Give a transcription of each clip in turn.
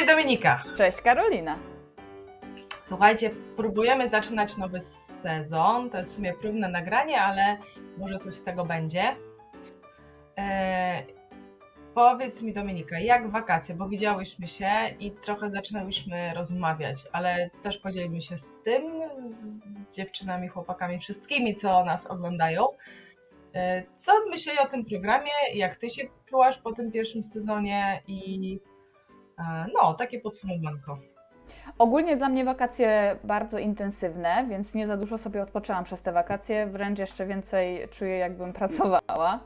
Cześć Dominika. Cześć Karolina. Słuchajcie, próbujemy zaczynać nowy sezon. To jest w sumie próbne nagranie, ale może coś z tego będzie. E, powiedz mi Dominika, jak wakacje, bo widziałyśmy się i trochę zaczynałyśmy rozmawiać, ale też podzielimy się z tym, z dziewczynami, chłopakami, wszystkimi, co nas oglądają. E, co myśleli o tym programie, jak ty się czułaś po tym pierwszym sezonie i no, takie podsumowanko. Ogólnie dla mnie wakacje bardzo intensywne, więc nie za dużo sobie odpoczęłam przez te wakacje, wręcz jeszcze więcej czuję, jakbym pracowała.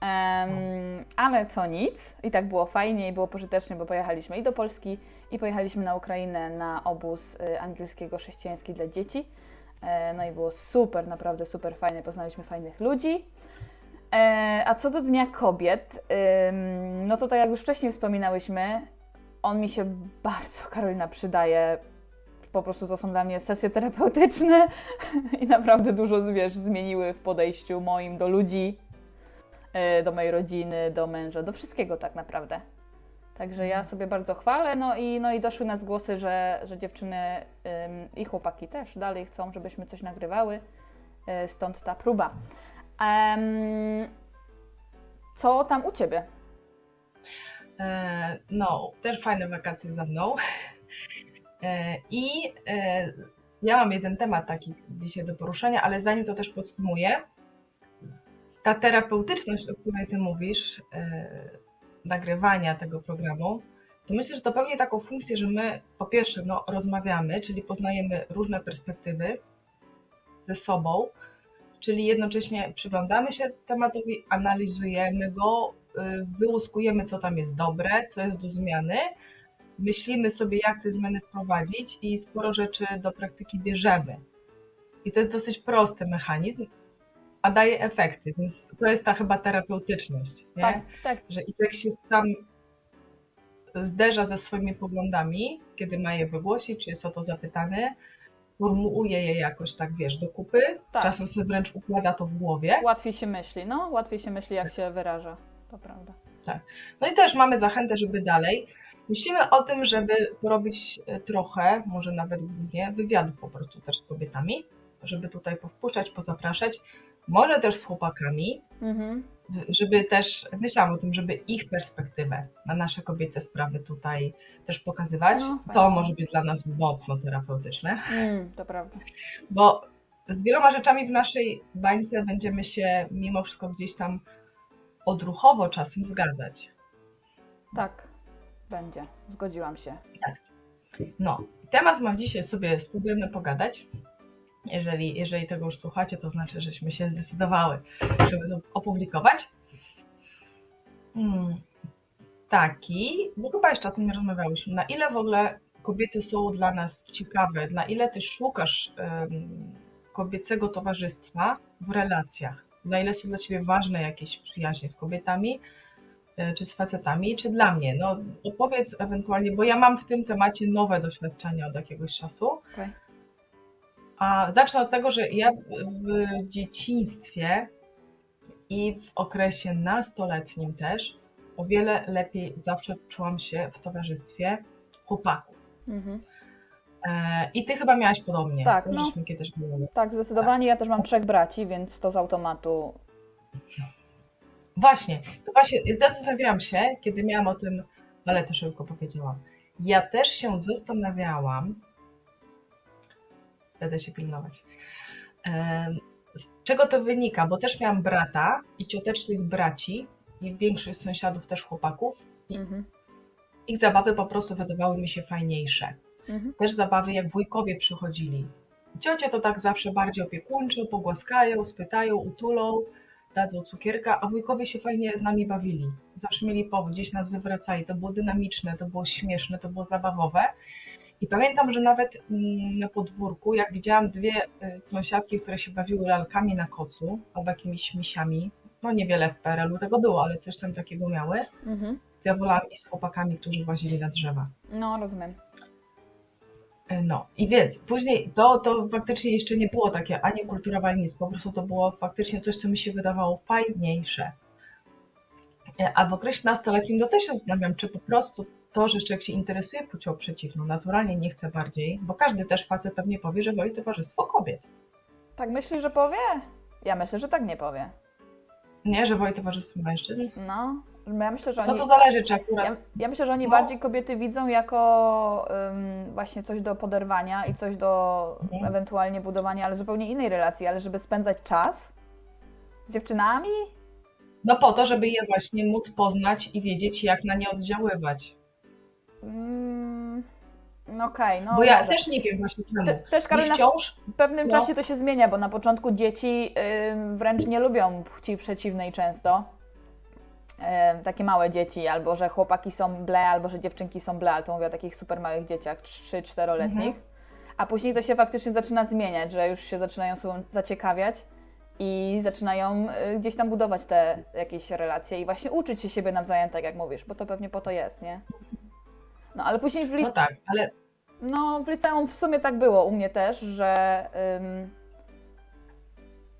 Em, ale to nic, i tak było fajnie i było pożytecznie, bo pojechaliśmy i do Polski, i pojechaliśmy na Ukrainę na obóz y, angielskiego-chrześcijański dla dzieci. E, No i było super, naprawdę super fajnie, poznaliśmy fajnych ludzi. E, A co do Dnia Kobiet, no to tak jak już wcześniej wspominałyśmy, on mi się bardzo, Karolina, przydaje. Po prostu to są dla mnie sesje terapeutyczne i naprawdę dużo, wiesz, zmieniły w podejściu moim do ludzi, e, do mojej rodziny, do męża, do wszystkiego tak naprawdę. Także ja sobie bardzo chwalę, no i, no i doszły nas głosy, że, że dziewczyny ym, i chłopaki też dalej chcą, żebyśmy coś nagrywały, e, stąd ta próba. Em, co tam u Ciebie? E, No, też fajne wakacje za mną. E, I e, ja mam jeden temat taki dzisiaj do poruszenia, ale zanim to też podsumuję, ta terapeutyczność, o której ty mówisz, nagrywania tego programu, to myślę, że to pełni taką funkcję, że my po pierwsze no, rozmawiamy, czyli poznajemy różne perspektywy ze sobą, czyli jednocześnie przyglądamy się tematowi, analizujemy go, wyłuskujemy, co tam jest dobre, co jest do zmiany, myślimy sobie, jak te zmiany wprowadzić i sporo rzeczy do praktyki bierzemy. I to jest dosyć prosty mechanizm, a daje efekty, więc to jest ta chyba terapeutyczność, nie? Tak, tak, że i człowiek się sam zderza ze swoimi poglądami, kiedy ma je wygłosić, czy jest o to zapytany, formułuje je jakoś tak, wiesz, do kupy, tak. czasem sobie wręcz układa to w głowie. Łatwiej się myśli, no, łatwiej się myśli, jak się wyraża. To prawda. No i też mamy zachętę, żeby dalej. Myślimy o tym, żeby porobić e, trochę, może nawet głównie, wywiadów po prostu też z kobietami, żeby tutaj powpuszczać, pozapraszać, może też z chłopakami, Mhm. żeby też, myślałam o tym, żeby ich perspektywę na nasze kobiece sprawy tutaj też pokazywać. No, to fajnie. może być dla nas mocno terapeutyczne, Mm, to prawda. bo z wieloma rzeczami w naszej bańce będziemy się mimo wszystko gdzieś tam odruchowo czasem zgadzać. Tak, będzie. Zgodziłam się. No, temat mam dzisiaj sobie, spróbujemy pogadać. Jeżeli, jeżeli tego już słuchacie, to znaczy, żeśmy się zdecydowały, żeby to opublikować. Hmm, taki, bo chyba jeszcze o tym nie rozmawiałyśmy, na ile w ogóle kobiety są dla nas ciekawe, na ile ty szukasz em, kobiecego towarzystwa w relacjach, na ile są dla ciebie ważne jakieś przyjaźnie z kobietami, e, czy z facetami, czy dla mnie. No, opowiedz ewentualnie, bo ja mam w tym temacie nowe doświadczenia od jakiegoś czasu. Okej. A zacznę od tego, że ja w dzieciństwie i w okresie nastoletnim też o wiele lepiej zawsze czułam się w towarzystwie chłopaków. Mhm. E, I ty chyba miałaś podobnie. Tak, no. Kiedyś. Tak, zdecydowanie. Ja też mam trzech braci, więc to z automatu. Właśnie, to właśnie zastanawiałam się, kiedy miałam o tym, ale to szybko powiedziałam. Ja też się zastanawiałam, będę się pilnować, z czego to wynika, bo też miałam brata i ciotecznych braci i większość sąsiadów też chłopaków. I Mhm. ich zabawy po prostu wydawały mi się fajniejsze. Mhm. Też zabawy, jak wujkowie przychodzili. Ciocie to tak zawsze bardziej opiekuńczo, pogłaskają, spytają, utulą, dadzą cukierka, a wujkowie się fajnie z nami bawili. Zawsze mieli powód, gdzieś nas wywracali. To było dynamiczne, to było śmieszne, to było zabawowe. I pamiętam, że nawet mm, na podwórku, jak widziałam dwie y, sąsiadki, które się bawiły lalkami na kocu albo jakimiś misiami, no niewiele w PRL-u tego było, ale coś tam takiego miały, Mhm. to ja wolałam iść z chłopakami, którzy łazili na drzewa. No, rozumiem. No i więc później to, to faktycznie jeszcze nie było takie ani kulturowe, ani nic, po prostu to było faktycznie coś, co mi się wydawało fajniejsze. E, A w okresie nastoletnim to też się zastanawiam, czy po prostu to, że człowiek się interesuje płcią przeciwną, naturalnie nie chce bardziej, bo każdy też facet pewnie powie, że woli towarzystwo kobiet. Tak myślisz, że powie? Ja myślę, że tak nie powie. Nie, że woli towarzystwo mężczyzn. No, ja myślę, że oni... No to zależy, czy akurat. Ja, ja myślę, że oni No. bardziej kobiety widzą jako ym, właśnie coś do poderwania i coś do Mhm. ewentualnie budowania, ale zupełnie innej relacji, ale żeby spędzać czas z dziewczynami? No po to, żeby je właśnie móc poznać i wiedzieć, jak na nie oddziaływać. Mm, no Okej, no Bo ja może. też nie wiem właśnie czemu. Te, też Karolina, wciąż w pewnym no. czasie to się zmienia, bo na początku dzieci ym, wręcz nie lubią płci przeciwnej często. Takie małe dzieci, albo że chłopaki są ble, albo że dziewczynki są ble, ale to mówię o takich super małych dzieciach, 3-4-letnich. Mhm. A później to się faktycznie zaczyna zmieniać, że już się zaczynają sobą zaciekawiać i zaczynają y, gdzieś tam budować te jakieś relacje i właśnie uczyć się siebie nawzajem, tak jak mówisz, bo to pewnie po to jest, nie? No ale później w, li- No tak, ale no, w liceum w sumie tak było u mnie też, że, ym,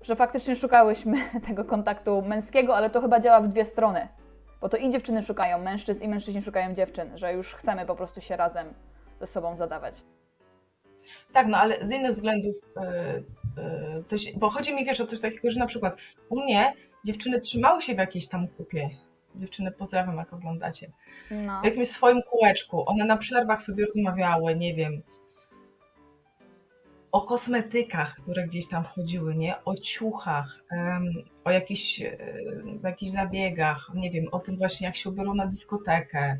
że faktycznie szukałyśmy tego kontaktu męskiego, ale to chyba działa w dwie strony. Bo to i dziewczyny szukają mężczyzn, i mężczyźni szukają dziewczyn, że już chcemy po prostu się razem ze sobą zadawać. tak, no ale z innych względów, yy, yy, to się, bo chodzi mi wiesz o coś takiego, że na przykład u mnie dziewczyny trzymały się w jakiejś tam kupie. Dziewczyny pozdrawiam, jak oglądacie. No. W jakimś swoim kółeczku. One na przerwach sobie rozmawiały, nie wiem, o kosmetykach, które gdzieś tam wchodziły, nie? O ciuchach, o jakichś, e, jakichś zabiegach, nie wiem, o tym właśnie, jak się ubiorą na dyskotekę,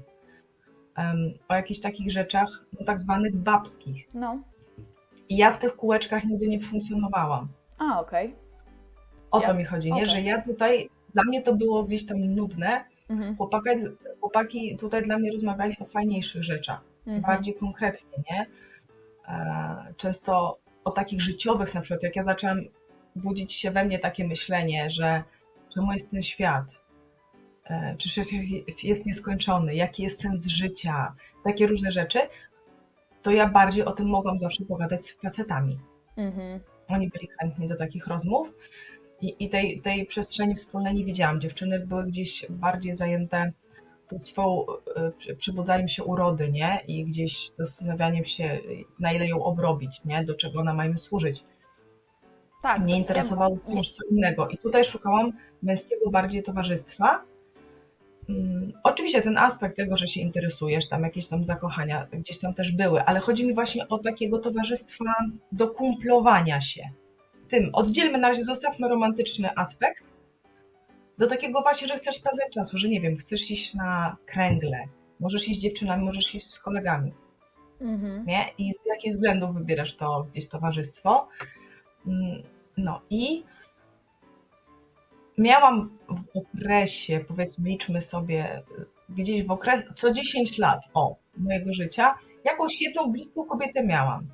o jakichś takich rzeczach, no, tak zwanych babskich. No. I ja w tych kółeczkach nigdy nie funkcjonowałam. A, okej. O Ja- to mi chodzi, nie? Że ja tutaj, dla mnie to było gdzieś tam nudne. Mhm. Chłopaki, chłopaki tutaj dla mnie rozmawiali o fajniejszych rzeczach. Mhm. bardziej konkretnie, nie? E, Często o takich życiowych, na przykład jak ja zaczęłam budzić się we mnie takie myślenie, że czemu jest ten świat? E, Czy świat jest nieskończony? Jaki jest sens życia? Takie różne rzeczy. To ja bardziej o tym mogłam zawsze pogadać z facetami. Mhm. Oni byli chętni do takich rozmów i, i tej, tej przestrzeni wspólnej nie widziałam. Dziewczyny były gdzieś bardziej zajęte tą swoją e, przy- przybudzaniem się urody, nie? I gdzieś zastanawianiem się, na ile ją obrobić, nie? Do czego ona ma im służyć. Tak. Mnie interesowało coś co innego. I tutaj szukałam męskiego bardziej towarzystwa. Mm, Oczywiście ten aspekt tego, że się interesujesz, tam jakieś tam zakochania gdzieś tam też były, ale chodzi mi właśnie o takiego towarzystwa do kumplowania się. W tym oddzielmy na razie, zostawmy romantyczny aspekt, do takiego właśnie, że chcesz spędzać czasu, że nie wiem, chcesz iść na kręgle, możesz iść z dziewczynami, możesz iść z kolegami Mhm. nie? I z jakich względów wybierasz to gdzieś towarzystwo. Mm, No i miałam w okresie, powiedzmy, liczmy sobie, gdzieś w okres, co 10 lat, o, mojego życia, jakąś jedną bliską kobietę miałam.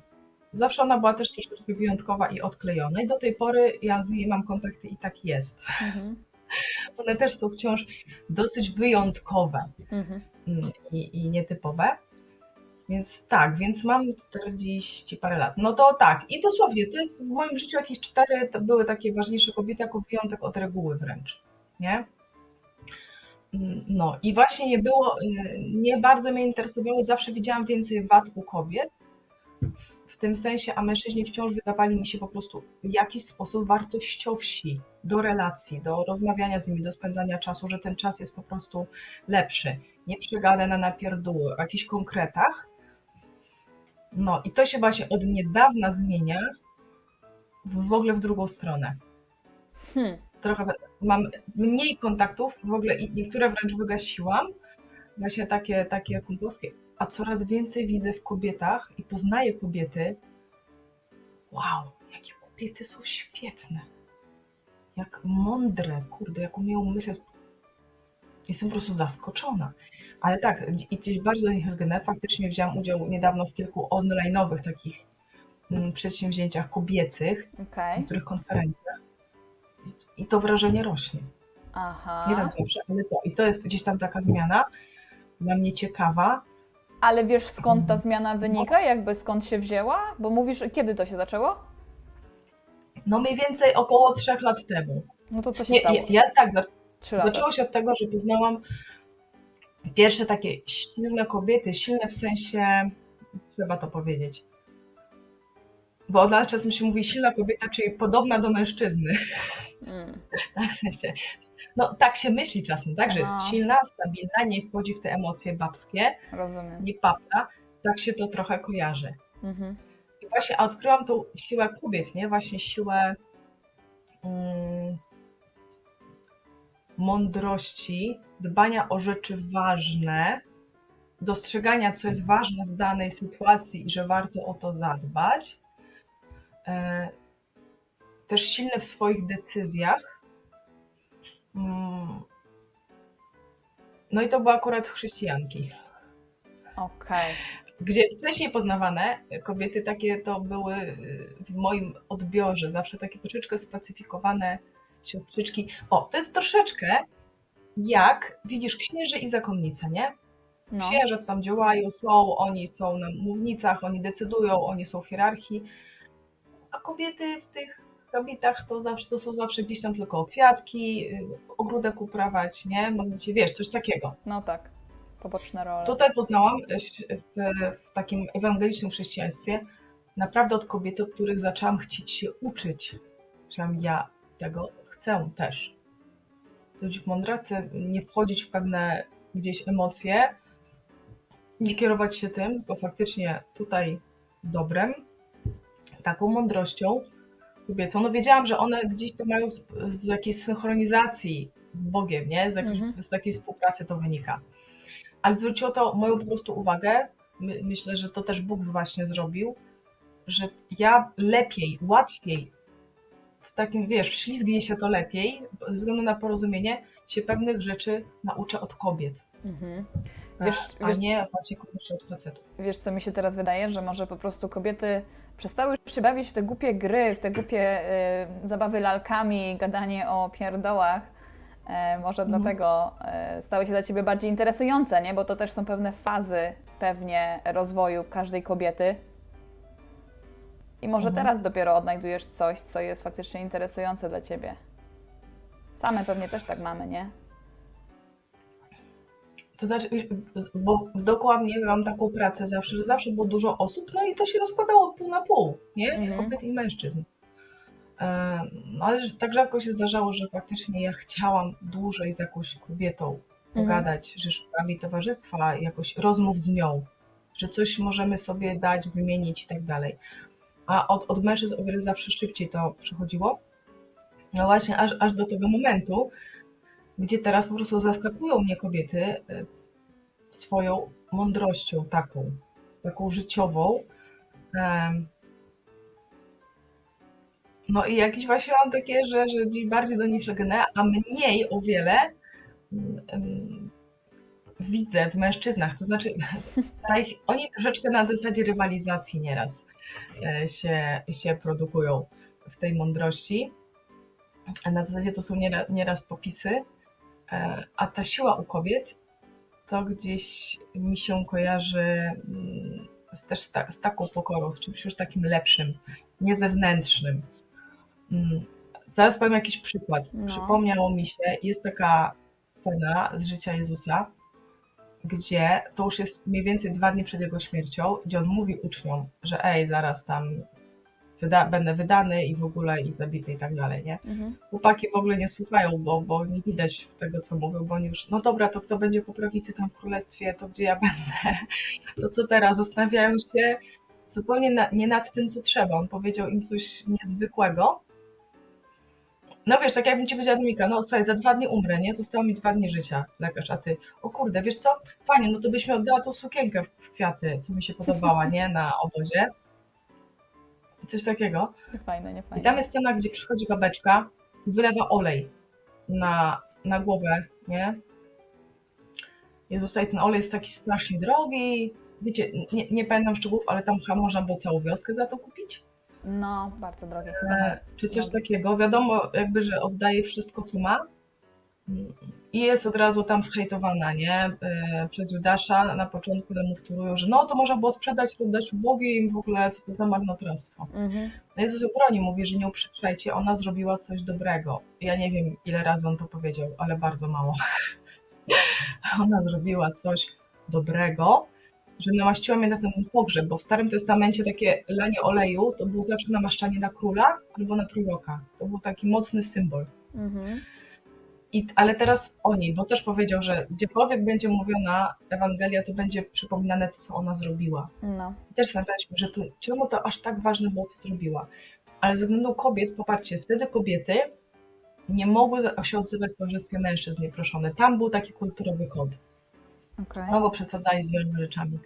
Zawsze ona była też troszeczkę wyjątkowa i odklejona i do tej pory ja z niej mam kontakty i tak jest. Mhm. One też są wciąż dosyć wyjątkowe Mhm. mm, i, i nietypowe. Więc tak, więc mam 40 parę lat. No to tak, i dosłownie, to jest w moim życiu jakieś cztery to były takie ważniejsze kobiety jako wyjątek od reguły wręcz, nie? Mm, No i właśnie nie było, y, nie bardzo mnie interesowało, zawsze widziałam więcej wad u kobiet, w tym sensie, a mężczyźni wciąż wydawali mi się po prostu w jakiś sposób wartościowsi do relacji, do rozmawiania z nimi, do spędzania czasu, że ten czas jest po prostu lepszy nie przegadę na napierdóły, o jakichś konkretach. No i to się właśnie od niedawna zmienia w w ogóle w drugą stronę. Hmm. Trochę mam mniej kontaktów, w ogóle i niektóre wręcz wygasiłam, właśnie takie, takie kumpelskie, a coraz więcej widzę w kobietach i poznaję kobiety. Wow, jakie kobiety są świetne. Jak mądre, kurde, jak umieją myśleć. Jestem po prostu zaskoczona. Ale tak, i gdzieś bardzo niechętnie, faktycznie wziąłem udział niedawno w kilku online'owych takich mm, przedsięwzięciach kobiecych, Okej. niektórych konferencjach. I to wrażenie rośnie. Aha. Nie tak zawsze, ale to. I to jest gdzieś tam taka zmiana dla mnie ciekawa. Ale wiesz skąd ta zmiana wynika? Jakby skąd się wzięła? Bo mówisz, kiedy to się zaczęło? No mniej więcej około trzech lat temu. No to co się Nie, stało? ja, ja tak, za- zaczęło się od tego, że poznałam pierwsze takie silne kobiety, silne w sensie, trzeba to powiedzieć, bo od lat czasem się mówi silna kobieta, czyli podobna do mężczyzny, Mm. tak, w sensie, no tak się myśli czasem, tak, że jest Aha. silna, stabilna, nie wchodzi w te emocje babskie, Rozumiem. nie papla, tak się to trochę kojarzy. Mhm. I właśnie a odkryłam tą siłę kobiet, nie? Właśnie siłę mm, mądrości, dbania o rzeczy ważne, dostrzegania, co jest ważne w danej sytuacji i że warto o to zadbać. E, też silne w swoich decyzjach. No i to były akurat chrześcijanki Okej. gdzie wcześniej poznawane kobiety takie to były y, w moim odbiorze, zawsze takie troszeczkę spacyfikowane siostrzyczki. O, to jest troszeczkę jak widzisz księży i zakonnice, nie? No. Księże tam działają, są, oni są na mównicach, oni decydują, oni są w hierarchii, a kobiety w tych kobietach to zawsze to są zawsze gdzieś tam tylko kwiatki, y, ogródek uprawać, nie? Możecie, wiesz, coś takiego. no tak. Poboczne role. Tutaj poznałam w, w takim ewangelicznym chrześcijaństwie naprawdę od kobiety, od których zaczęłam chcieć się uczyć. Że ja tego chcę też. Być mądra, chcę nie wchodzić w pewne gdzieś emocje, nie kierować się tym, tylko faktycznie tutaj dobrem, taką mądrością kobiecą. No wiedziałam, że one gdzieś to mają z, z jakiejś synchronizacji z Bogiem, nie? Z, jakiejś, Mhm. z współpracy to wynika ale zwróciło to moją po prostu uwagę. My, myślę, że to też Bóg właśnie zrobił, że ja lepiej, łatwiej, w takim, wiesz, wślizgnie się to lepiej, ze względu na porozumienie, się pewnych rzeczy nauczę od kobiet, Mhm. Wiesz, a wiesz, nie właśnie od facetów. wiesz, co mi się teraz wydaje, że może po prostu kobiety przestały się bawić w te głupie gry, w te głupie y, zabawy lalkami, gadanie o pierdołach. E, może Mhm. dlatego e, stały się dla ciebie bardziej interesujące, nie? Bo to też są pewne fazy pewnie rozwoju każdej kobiety. I może Mhm. teraz dopiero odnajdujesz coś, co jest faktycznie interesujące dla ciebie. Same pewnie też tak mamy, nie? To znaczy, bo dokładnie mam taką pracę zawsze, że zawsze było dużo osób, no i to się rozkładało pół na pół, nie? Mhm. Kobiet i mężczyzn. No ale tak rzadko się zdarzało, że faktycznie ja chciałam dłużej z jakąś kobietą pogadać, że szukam jej towarzystwa, jakoś rozmów z nią, że coś możemy sobie dać, wymienić i tak dalej. A od, od mężczyzn o wiele zawsze szybciej to przychodziło. No właśnie, aż, aż do tego momentu, gdzie teraz po prostu zaskakują mnie kobiety e, swoją mądrością taką, taką życiową. No i jakieś właśnie mam takie, że, że gdzieś bardziej do nich legnę, a mniej o wiele mm, widzę w mężczyznach. To znaczy, oni troszeczkę na zasadzie rywalizacji nieraz e, się, się produkują w tej mądrości. Na zasadzie to są nieraz, popisy, a ta siła u kobiet to gdzieś mi się kojarzy mm, z, też z, ta, z taką pokorą, z czymś już takim lepszym, nie zewnętrznym. Mm, Zaraz powiem jakiś przykład. No. Przypomniało mi się, jest taka scena z życia Jezusa, gdzie to już jest mniej więcej dwa dni przed jego śmiercią, gdzie on mówi uczniom, że ej, zaraz tam wyda- będę wydany i w ogóle i zabity i tak dalej, nie? Mhm. Chłopaki w ogóle nie słuchają, bo, bo nie widać tego, co mówią, bo oni już, no dobra, to kto będzie po prawicy tam w królestwie, to gdzie ja będę? To co teraz? Zastanawiają się zupełnie na, nie nad tym, co trzeba. On powiedział im coś niezwykłego. No wiesz, tak jakbym ci powiedziała Dominika, no słuchaj, za dwa dni umrę, nie? Zostało mi dwa dni życia, lekarz, a ty, o kurde, wiesz co, fajnie, no to byś mi oddała tą sukienkę w kwiaty, co mi się podobała, nie? Na obozie. Coś takiego. Nie fajne, nie I tam jest scena, gdzie przychodzi babeczka i wylewa olej na, na głowę, nie? Jezusa i ten olej jest taki strasznie drogi. Wiecie, nie, nie pamiętam szczegółów, ale tam chyba można było całą wioskę za to kupić. No, bardzo drogie. E, czy coś Drogie. takiego. Wiadomo, jakby, że oddaje wszystko, co ma. I jest od razu tam zhejtowana, nie? E, Przez Judasza na początku mu wtórują, że no to można było sprzedać, oddać ubogim, w ogóle co to za marnotrawstwo. Mhm. No Jezus ją broni, mówi, że nie uprzedzajcie, ona zrobiła coś dobrego. Ja nie wiem, ile razy on to powiedział, ale bardzo mało. ona zrobiła coś dobrego, że namaściła mnie na ten pogrzeb, bo w Starym Testamencie takie lanie oleju to było zawsze namaszczanie na króla albo na proroka. To był taki mocny symbol. Mhm. I, ale teraz o niej, bo też powiedział, że gdziekolwiek będzie mówiona Ewangelia, to będzie przypominane to, co ona zrobiła. No. I też zastanawialiśmy, że to, czemu to aż tak ważne było, co zrobiła. Ale ze względu kobiet, popatrzcie, wtedy kobiety nie mogły się odzywać w towarzystwie mężczyzn nieproszone. Tam był taki kulturowy kod. Okej. No bo przesadzali z wieloma rzeczami.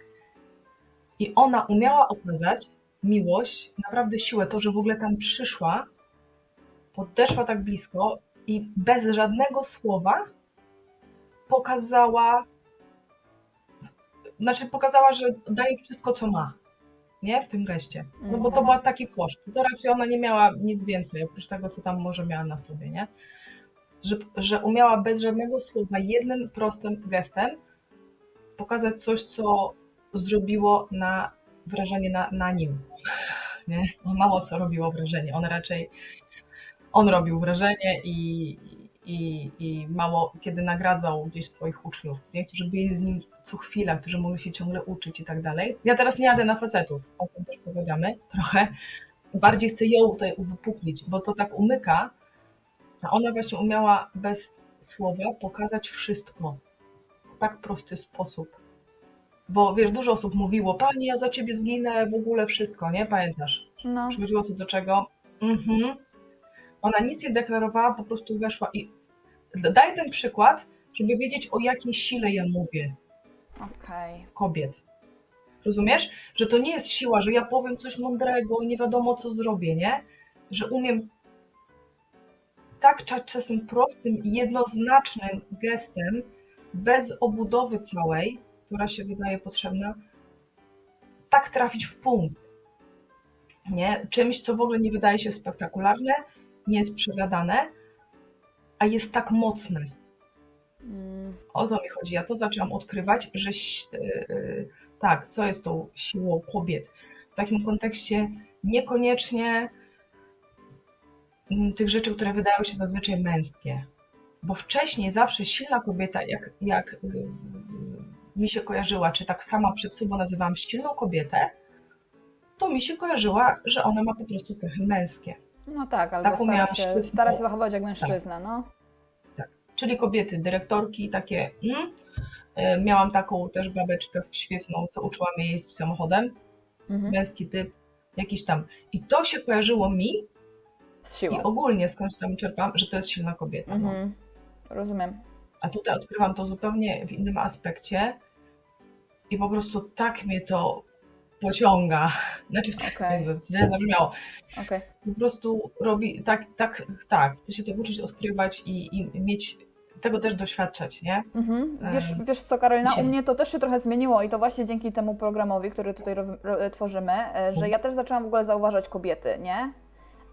I ona umiała okazać miłość, naprawdę siłę, to, że w ogóle tam przyszła, podeszła tak blisko i bez żadnego słowa pokazała, znaczy pokazała, że daje wszystko, co ma, nie? W tym geście. No bo to Mhm. był taki koszt. To raczej ona nie miała nic więcej, oprócz tego, co tam może miała na sobie, nie? Że, że umiała bez żadnego słowa, jednym prostym gestem pokazać coś, co zrobiło na wrażenie na, na nim. Nie? Mało co robiło wrażenie. On raczej on robił wrażenie i, i, i mało kiedy nagradzał gdzieś swoich uczniów, nie? którzy byli z nim co chwila, którzy mogli się ciągle uczyć i tak dalej. Ja teraz nie jadę na facetów, o tym też pogadamy trochę. Bardziej chcę ją tutaj uwypuklić, bo to tak umyka, a ona właśnie umiała bez słowa pokazać wszystko w tak prosty sposób. Bo wiesz, dużo osób mówiło, Pani, ja za ciebie zginę, w ogóle wszystko, nie? Pamiętasz? No. Przychodziło co do czego. Mhm. Ona nic nie deklarowała, po prostu weszła i daj ten przykład, żeby wiedzieć o jakiej sile ja mówię Okej. kobiet. Rozumiesz? Że to nie jest siła, że ja powiem coś mądrego i nie wiadomo co zrobię, nie? Że umiem tak cza- czasem prostym i jednoznacznym gestem, bez obudowy całej, która się wydaje potrzebna, tak trafić w punkt. Nie? Czymś, co w ogóle nie wydaje się spektakularne, nie jest przegadane, a jest tak mocne. Mm, O to mi chodzi. Ja to zaczęłam odkrywać, że y, y, tak, co jest tą siłą kobiet. W takim kontekście niekoniecznie mm, tych rzeczy, które wydają się zazwyczaj męskie. Bo wcześniej zawsze silna kobieta, jak, jak y, y, mi się kojarzyła, czy tak sama przed sobą nazywałam silną kobietę, to mi się kojarzyła, że ona ma po prostu cechy męskie. No tak, albo Taką stara się, stara się zachować jak mężczyzna, no. czyli kobiety, dyrektorki, takie. Mm. E, Miałam taką też babeczkę świetną, co uczyła mnie jeździć samochodem, Mhm. męski typ, jakiś tam. I to się kojarzyło mi Z i siłą. ogólnie skądś tam czerpam, że to jest silna kobieta. No. Mhm. Rozumiem. A tutaj odkrywam to zupełnie w innym aspekcie i po prostu tak mnie to pociąga. Znaczy, okay. źle zabrzmiało. Okej. po prostu robi tak, tak, tak, chce się tego uczyć, odkrywać i, i mieć, tego też doświadczać, nie? Mhm. Wiesz, Em, wiesz co, Karolina, u mnie to też się trochę zmieniło i to właśnie dzięki temu programowi, który tutaj tworzymy, e, że ja też zaczęłam w ogóle zauważać kobiety, nie?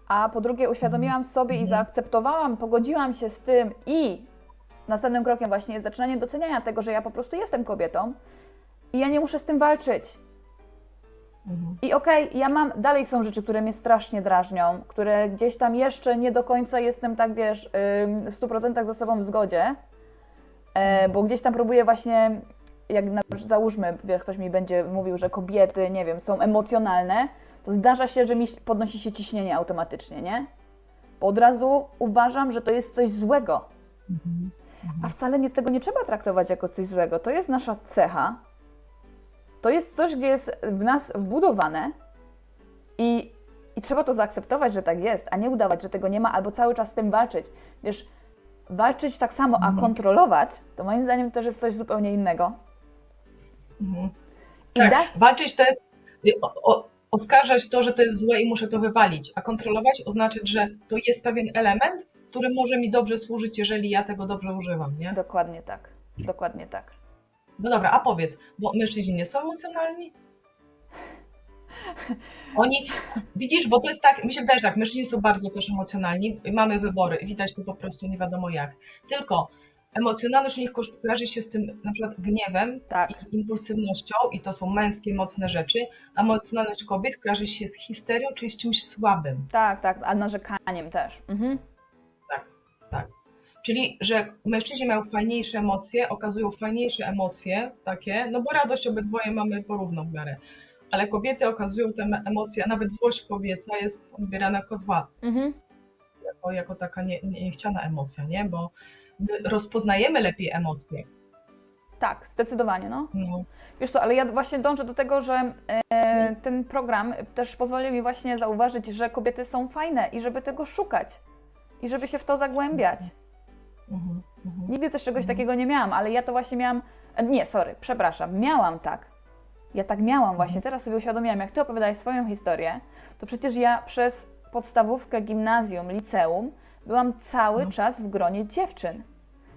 A po drugie uświadomiłam sobie i Mhm. zaakceptowałam, pogodziłam się z tym i następnym krokiem właśnie jest zaczynanie doceniania tego, że ja po prostu jestem kobietą i ja nie muszę z tym walczyć. Mhm. I okej, ja mam, dalej są rzeczy, które mnie strasznie drażnią, które gdzieś tam jeszcze nie do końca jestem tak, wiesz, w 100% ze sobą w zgodzie, e, bo gdzieś tam próbuję właśnie, jak na, załóżmy, wiesz, ktoś mi będzie mówił, że kobiety, nie wiem, są emocjonalne, to zdarza się, że mi podnosi się ciśnienie automatycznie, nie? Bo od razu uważam, że to jest coś złego. Mhm. A wcale nie, tego nie trzeba traktować jako coś złego. To jest nasza cecha. To jest coś, gdzie jest w nas wbudowane i, i trzeba to zaakceptować, że tak jest, a nie udawać, że tego nie ma, albo cały czas z tym walczyć. Wiesz, walczyć tak samo, a kontrolować, to moim zdaniem też jest coś zupełnie innego. Mhm. Tak, da- walczyć to jest o, o, oskarżać to, że to jest złe i muszę to wywalić, a kontrolować oznaczać, że to jest pewien element, który może mi dobrze służyć, jeżeli ja tego dobrze używam, nie? Dokładnie tak. Dokładnie tak. No dobra, a powiedz, bo mężczyźni nie są emocjonalni? Oni, widzisz, bo to jest tak, mi się wydaje, że tak, mężczyźni są bardzo też emocjonalni, mamy wybory, i widać to po prostu nie wiadomo jak. Tylko emocjonalność u nich kojarzy się z tym na przykład gniewem Tak. i impulsywnością i to są męskie, mocne rzeczy, a emocjonalność kobiet kojarzy się z histerią, czyli z czymś słabym. Tak, tak, a narzekaniem też. Mhm. Czyli, że mężczyźni mają fajniejsze emocje, okazują fajniejsze emocje takie, no bo radość obydwoje mamy porówno w miarę. Ale kobiety okazują te emocje, a nawet złość kobieca jest odbierana jako zła, Mhm. jako, jako taka nie, nie- niechciana emocja, nie? Bo my rozpoznajemy lepiej emocje. Tak, zdecydowanie, no. No. Wiesz co, ale ja właśnie dążę do tego, że e, ten program też pozwolił mi właśnie zauważyć, że kobiety są fajne i żeby tego szukać i żeby się w to zagłębiać. Mhm, mhm. Nigdy też czegoś Mhm. takiego nie miałam, ale ja to właśnie miałam. e, Nie, sorry, przepraszam, miałam tak. Ja tak miałam właśnie, teraz sobie uświadomiłam, jak ty opowiadałeś swoją historię, to przecież ja przez podstawówkę, gimnazjum, liceum byłam cały czas w gronie dziewczyn.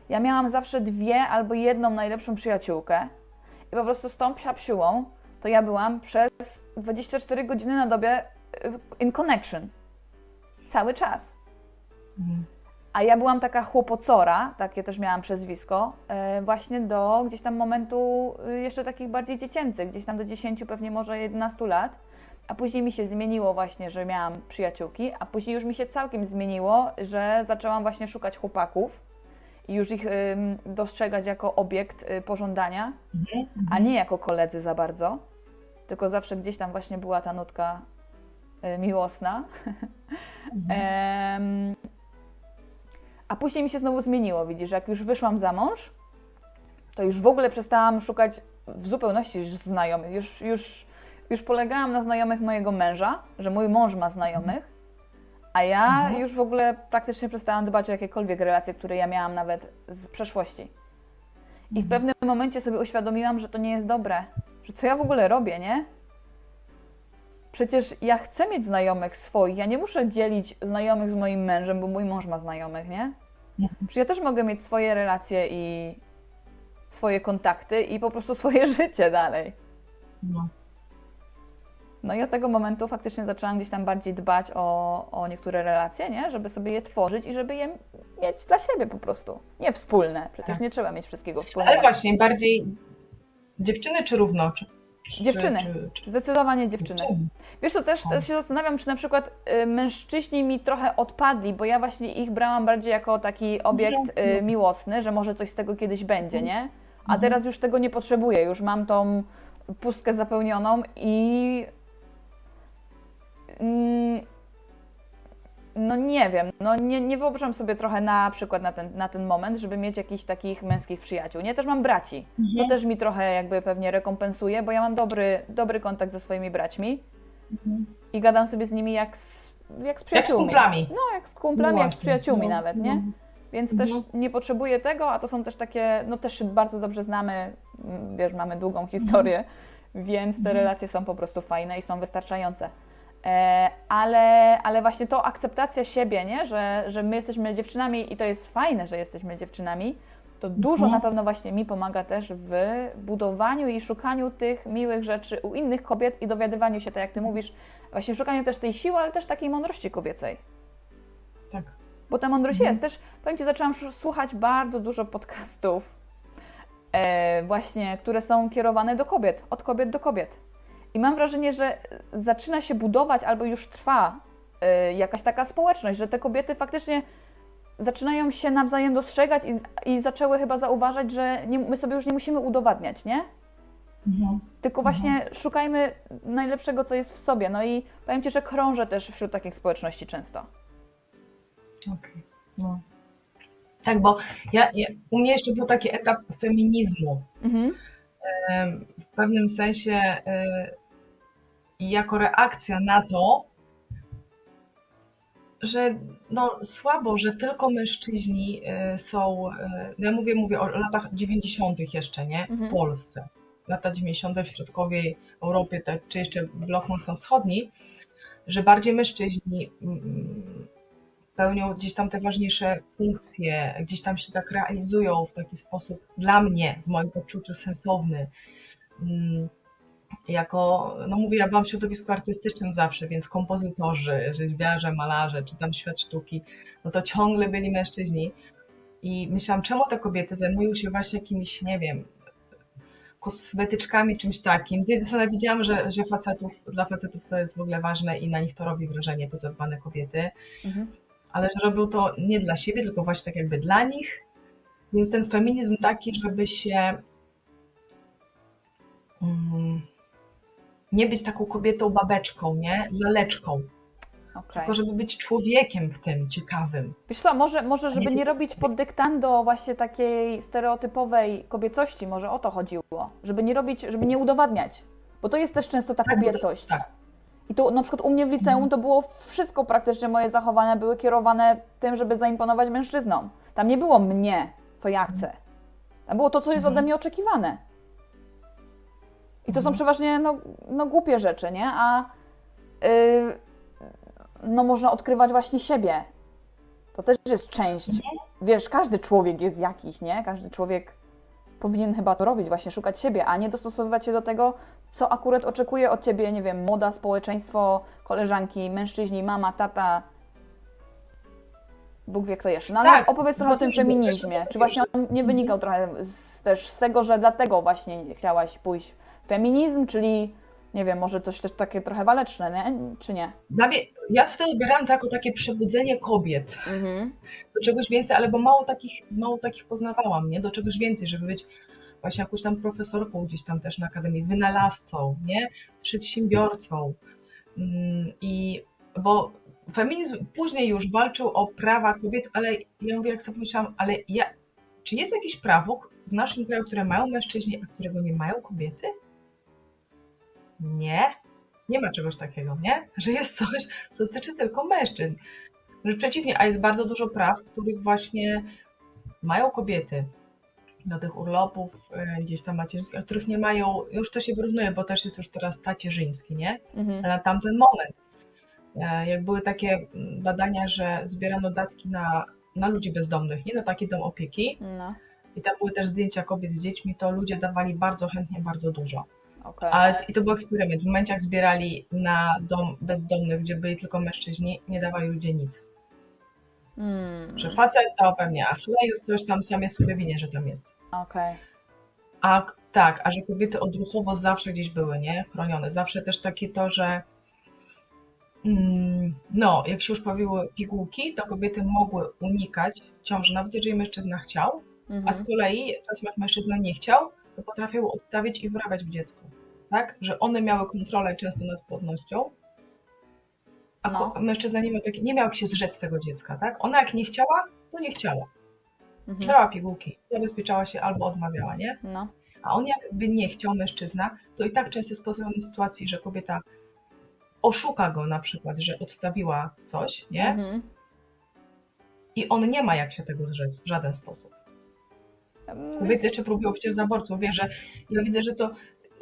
Ja miałam zawsze dwie albo jedną najlepszą przyjaciółkę i po prostu z tą psiapsiułą to ja byłam przez 24 godziny na dobie in connection. Cały czas. Mhm. A ja byłam taka chłopocora, takie też miałam przezwisko, e, właśnie do gdzieś tam momentu y, jeszcze takich bardziej dziecięcych, gdzieś tam do 10, pewnie może 11 lat. A później mi się zmieniło właśnie, że miałam przyjaciółki, a później już mi się całkiem zmieniło, że zaczęłam właśnie szukać chłopaków i już ich dostrzegać jako obiekt y, pożądania, Mhm. a nie jako koledzy za bardzo, tylko zawsze gdzieś tam właśnie była ta nutka miłosna. Mhm. A później mi się znowu zmieniło, widzisz, jak już wyszłam za mąż, to już w ogóle przestałam szukać w zupełności znajomych. Już, już, już polegałam na znajomych mojego męża, że mój mąż ma znajomych, a ja Mhm. już w ogóle praktycznie przestałam dbać o jakiekolwiek relacje, które ja miałam nawet z przeszłości. I w pewnym momencie sobie uświadomiłam, że to nie jest dobre, że co ja w ogóle robię, nie? Przecież ja chcę mieć znajomych swoich, ja nie muszę dzielić znajomych z moim mężem, bo mój mąż ma znajomych, nie? Przecież ja też mogę mieć swoje relacje i swoje kontakty i po prostu swoje życie dalej. No. No i od tego momentu faktycznie zaczęłam gdzieś tam bardziej dbać o, o niektóre relacje, nie? Żeby sobie je tworzyć i żeby je mieć dla siebie po prostu. Nie wspólne, przecież Tak. nie trzeba mieć wszystkiego wspólnego. Ale właśnie, bardziej dziewczyny czy równo? Czy, Dziewczyny. Czy, czy, Zdecydowanie dziewczyny. Wiesz co, też, też się zastanawiam, czy na przykład y, mężczyźni mi trochę odpadli, bo ja właśnie ich brałam bardziej jako taki obiekt y, miłosny, że może coś z tego kiedyś będzie, nie? A Mhm. teraz już tego nie potrzebuję, już mam tą pustkę zapełnioną i mm, no nie wiem, no nie, nie wyobrażam sobie trochę na przykład na ten, na ten moment, żeby mieć jakichś takich męskich przyjaciół. Nie, też mam braci. To Mhm. też mi trochę jakby pewnie rekompensuje, bo ja mam dobry, dobry kontakt ze swoimi braćmi Mhm. i gadam sobie z nimi jak z, jak z Jak z przyjaciółmi. kumplami. No, jak z kumplami, No jak z przyjaciółmi No, nawet, nie? no. Więc Mhm. też nie potrzebuję tego, a to są też takie, no też bardzo dobrze znamy, wiesz, mamy długą historię, więc te Mhm. relacje są po prostu fajne i są wystarczające. E, ale, ale właśnie to akceptacja siebie, nie? Że, że my jesteśmy dziewczynami i to jest fajne, że jesteśmy dziewczynami, to dużo Mhm. na pewno właśnie mi pomaga też w budowaniu i szukaniu tych miłych rzeczy u innych kobiet i dowiadywaniu się, tak jak ty mówisz, właśnie szukaniu też tej siły, ale też takiej mądrości kobiecej. Tak. Bo ta mądrość Mhm. jest. Też powiem Ci, zaczęłam słuchać bardzo dużo podcastów, e, właśnie, które są kierowane do kobiet, od kobiet do kobiet. I mam wrażenie, że zaczyna się budować albo już trwa e, jakaś taka społeczność, że te kobiety faktycznie zaczynają się nawzajem dostrzegać i, i zaczęły chyba zauważać, że nie, my sobie już nie musimy udowadniać, nie? Mhm. Tylko właśnie szukajmy najlepszego, co jest w sobie. No i powiem Ci, że krążę też wśród takich społeczności często. Okej. No. Tak, bo ja, ja, u mnie jeszcze był taki etap feminizmu. Mhm. W pewnym sensie i jako reakcja na to, że no, słabo, że tylko mężczyźni e, są, e, ja mówię, mówię o latach 90. jeszcze, nie? Mhm. W Polsce. Lata 90. w środkowej Europie, tak, czy jeszcze blok mocno-wschodni, że bardziej mężczyźni mm, pełnią gdzieś tam te ważniejsze funkcje, gdzieś tam się tak realizują w taki sposób dla mnie, w moim poczuciu sensowny. Mm, Jako, no mówię, ja byłam w środowisku artystycznym zawsze, więc kompozytorzy, rzeźbiarze, malarze, czy tam świat sztuki, no to ciągle byli mężczyźni. I myślałam, czemu te kobiety zajmują się właśnie jakimiś, nie wiem, kosmetyczkami, czymś takim. Z jednej strony widziałam, że, że facetów, dla facetów to jest w ogóle ważne i na nich to robi wrażenie, te zadbane kobiety. Mhm. Ale że robią to nie dla siebie, tylko właśnie tak jakby dla nich. Więc ten feminizm taki, żeby się mm, nie być taką kobietą babeczką, nie? Laleczką, Okej. tylko żeby być człowiekiem w tym ciekawym. Wiesz co, może, może żeby Nie nie robić pod dyktando właśnie takiej stereotypowej kobiecości, może o to chodziło. Żeby nie robić, żeby nie udowadniać. Bo to jest też często ta Tak, kobiecość. tak. I to na przykład u mnie w liceum to było wszystko praktycznie, moje zachowania były kierowane tym, żeby zaimponować mężczyznom. Tam nie było mnie, co ja chcę. Tam było to, co jest Mhm. ode mnie oczekiwane. I to są przeważnie no, no głupie rzeczy, nie? A yy, no można odkrywać właśnie siebie. To też jest część. Wiesz, każdy człowiek jest jakiś, nie? Każdy człowiek powinien chyba to robić, właśnie szukać siebie, a nie dostosowywać się do tego, co akurat oczekuje od ciebie, nie wiem, moda, społeczeństwo, koleżanki, mężczyźni, mama, tata. Bóg wie kto jeszcze. No ale Tak, opowiedz trochę o tym feminizmie. Czy właśnie on nie wynikał trochę z, też z tego, że dlatego właśnie chciałaś pójść w feminizm, czyli nie wiem, może coś też takie trochę waleczne, nie? czy nie? Ja wtedy odbierałam to jako takie przebudzenie kobiet Mhm. do czegoś więcej, ale bo mało takich, mało takich poznawałam, nie? Do czegoś więcej, żeby być właśnie jakąś tam profesorką gdzieś tam też na akademii, wynalazcą, nie? Przedsiębiorcą. Mm, I bo feminizm później już walczył o prawa kobiet, ale ja mówię, jak sobie pomyślałam, ale ja, czy jest jakieś prawo w naszym kraju, które mają mężczyźni, a którego nie mają kobiety? Nie. Nie ma czegoś takiego, nie? Że jest coś, co dotyczy tylko mężczyzn. Wręcz przeciwnie, a jest bardzo dużo praw, których właśnie mają kobiety do tych urlopów e, gdzieś tam macierzyńskich, a których nie mają, już to się wyrównuje, bo też jest już teraz tacierzyński, nie? Mhm. Ale na tamten moment, e, jak były takie badania, że zbierano datki na, na ludzi bezdomnych, nie na taki dom opieki No, i tam były też zdjęcia kobiet z dziećmi, to ludzie dawali bardzo chętnie bardzo dużo. Okej. Ale i to był eksperyment. W momencie, jak zbierali na dom bezdomnych, gdzie byli tylko mężczyźni, nie dawali ludzie nic. Mm, Że facet to pewnie, a chlejus coś tam sam jest sobie winie, że tam jest. Okej. A tak, a że kobiety odruchowo zawsze gdzieś były, nie? Chronione. Zawsze też takie to, że mm, no, jak się już pojawiły pigułki, to kobiety mogły unikać ciąży, nawet jeżeli mężczyzna chciał, a Mhm. z kolei czasem jak mężczyzna nie chciał, to potrafił odstawić i wrabiać w dziecku. Tak? Że one miały kontrolę często nad płodnością, a No. mężczyzna nie miał, taki, nie miał jak się zrzec tego dziecka. Tak? Ona jak nie chciała, to nie chciała. Mhm. Brała pigułki, zabezpieczała się albo odmawiała, nie? No. A on jakby nie chciał mężczyzna, to i tak często jest postawiony w sytuacji, że kobieta oszuka go na przykład, że odstawiła coś, nie? Mhm. I on nie ma jak się tego zrzec w żaden sposób. Mm, Kobiety czy próbują przecież zaborców. Wie, że ja widzę, że to,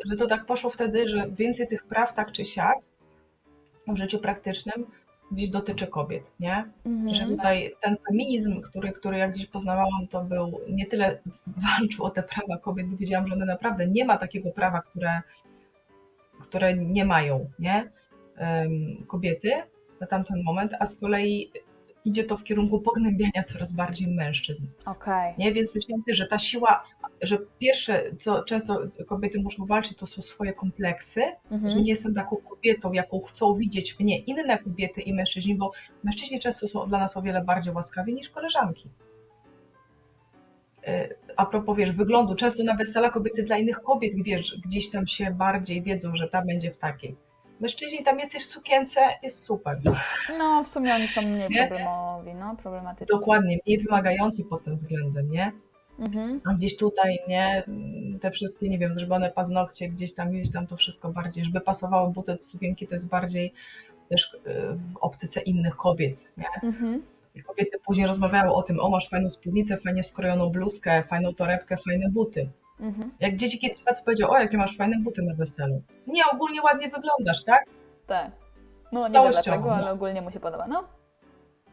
że to tak poszło wtedy, że więcej tych praw tak czy siak w życiu praktycznym gdzieś dotyczy kobiet, nie? Że Mhm. tutaj ten feminizm, który, który jak gdzieś poznawałam, to był nie tyle walczył o te prawa kobiet, bo wiedziałam, że one naprawdę nie ma takiego prawa, które, które nie mają, nie? Kobiety na tamten moment, a z kolei idzie to w kierunku pognębiania coraz bardziej mężczyzn. Okej. Nie? Więc myślałam też, że ta siła, że pierwsze, co często kobiety muszą walczyć, to są swoje kompleksy, że Mhm. nie jestem taką kobietą, jaką chcą widzieć mnie inne kobiety i mężczyźni, bo mężczyźni często są dla nas o wiele bardziej łaskawi niż koleżanki. E, A propos, wiesz, wyglądu, często na wesela kobiety dla innych kobiet, wiesz, gdzieś tam się bardziej wiedzą, że ta będzie w takiej. Mężczyźni tam jesteś w sukience, jest super. No, w sumie oni są mniej Nie? problemowi, no, problematyczni. Dokładnie, mniej wymagający pod tym względem, nie? Mhm. A gdzieś tutaj, nie, te wszystkie, nie wiem, zrobione paznokcie, gdzieś tam, gdzieś tam to wszystko bardziej, żeby pasowały buty do sukienki, to jest bardziej też y, w optyce innych kobiet, nie? Mhm. I kobiety później rozmawiały o tym, o masz fajną spódnicę, fajnie skrojoną bluzkę, fajną torebkę, fajne buty. Mhm. Jak dzieci kiedyś facet powiedział, o jakie masz fajne buty na weselu. Nie, ogólnie ładnie wyglądasz, tak? Tak. No, nie wiem dlaczego, ale ogólnie mu się podoba. No.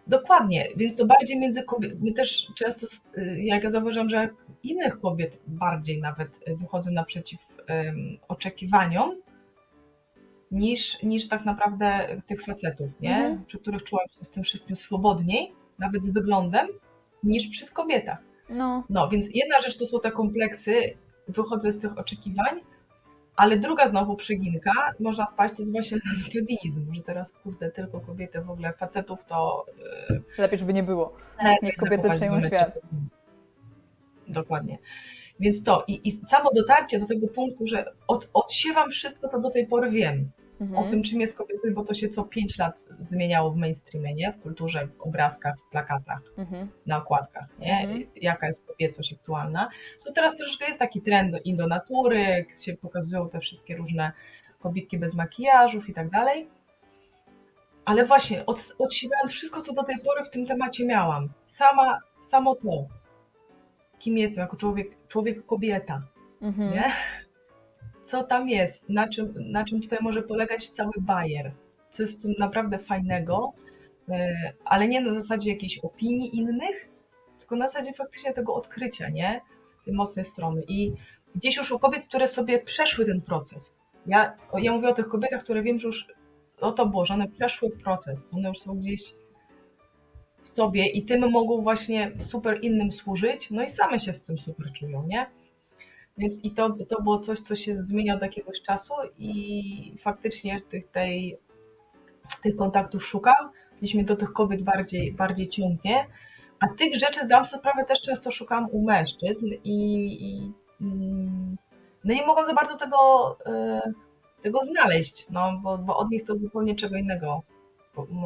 Dokładnie, więc to bardziej między kobietami, też często, jak ja zauważam, że innych kobiet bardziej nawet wychodzę naprzeciw em, oczekiwaniom, niż, niż tak naprawdę tych facetów, nie? Mhm. Przy których czułam się z tym wszystkim swobodniej, nawet z wyglądem, niż przy kobietach. No. No, więc jedna rzecz to są te kompleksy, wychodzę z tych oczekiwań, Ale druga znowu przyginka, można wpaść, to jest właśnie na że teraz kurde, tylko kobiety w ogóle, facetów to yy, Lepiej, żeby nie było. Niech kobiety przejmą świat. Dokładnie. Więc to i, i samo dotarcie do tego punktu, że od, odsiewam wszystko, co do tej pory wiem Mhm. o tym, czym jest kobieta, bo to się co 5 lat zmieniało w mainstreamie, nie? W kulturze, w obrazkach, w plakatach, Mhm. na okładkach, nie? Mhm. Jaka jest kobiecość aktualna. To teraz troszeczkę jest taki trend do, natury, się pokazują te wszystkie różne kobietki bez makijażów i tak dalej. Ale właśnie, od, odsiewając wszystko, co do tej pory w tym temacie miałam, sama, samo to, kim jestem jako człowiek, człowiek kobieta, Mhm. nie? Co tam jest, na czym, na czym tutaj może polegać cały bajer, co jest naprawdę fajnego, e, ale nie na zasadzie jakiejś opinii innych, tylko na zasadzie faktycznie tego odkrycia, nie? Tej mocnej strony. I gdzieś już u kobiet, które sobie przeszły ten proces. Ja, ja mówię o tych kobietach, które wiem, że już o to było, że one przeszły proces. One już są gdzieś w sobie i tym mogą właśnie super innym służyć, no i same się z tym super czują, nie? Więc i to, to było coś, co się zmienia od jakiegoś czasu i faktycznie tych, tej, tych kontaktów szukam, gdzieś mnie do tych kobiet bardziej, bardziej ciągnie, a tych rzeczy zdałam sobie sprawę też często szukam u mężczyzn i, i mm, no nie mogą za bardzo tego, e, tego znaleźć, no, bo, bo od nich to zupełnie czego innego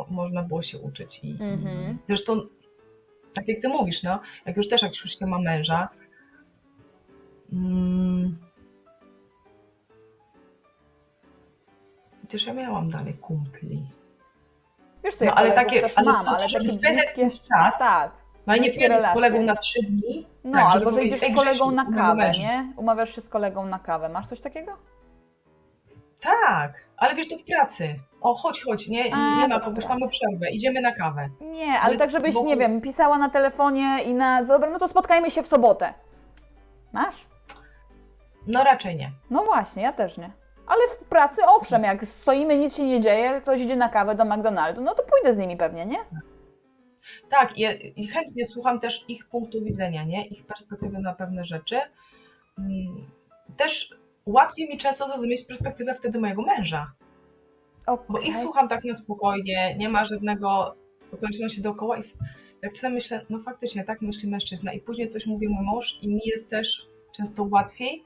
można było się uczyć. I, Mhm. i zresztą, tak jak ty mówisz, no, jak już też jak już się ma męża, mm, chociaż ja miałam dalej kumpli. Wiesz co, No, ja ale takie, też ale mam, to, ale żeby spędzać bliskie... czas, Tak, no i nie z kolegą na trzy dni. no tak, albo że idziesz "Ej, z kolegą na mojego kawę, męża". nie? Umawiasz się z kolegą na kawę. Masz coś takiego? Tak, ale wiesz, to w pracy. O, chodź, chodź, nie, A, nie ma, kogoś pracy. mamy przerwę, idziemy na kawę. Nie, ale Ale tak żebyś, wokół- nie wiem, pisała na telefonie i na... Dobra, no to spotkajmy się w sobotę. Masz? No raczej nie. No właśnie, ja też nie. Ale w pracy owszem, jak stoimy, nic się nie dzieje, ktoś idzie na kawę do McDonaldu, no to pójdę z nimi pewnie, nie? Tak, i, i chętnie słucham też ich punktu widzenia, nie? Ich perspektywy na pewne rzeczy. Mm, Też łatwiej mi często zrozumieć perspektywę wtedy mojego męża, bo Okej. ich słucham tak na spokojnie, nie ma żadnego okoliczności dookoła i jak czasem myślę, no faktycznie tak myśli mężczyzna i później coś mówi mój mąż i mi jest też często łatwiej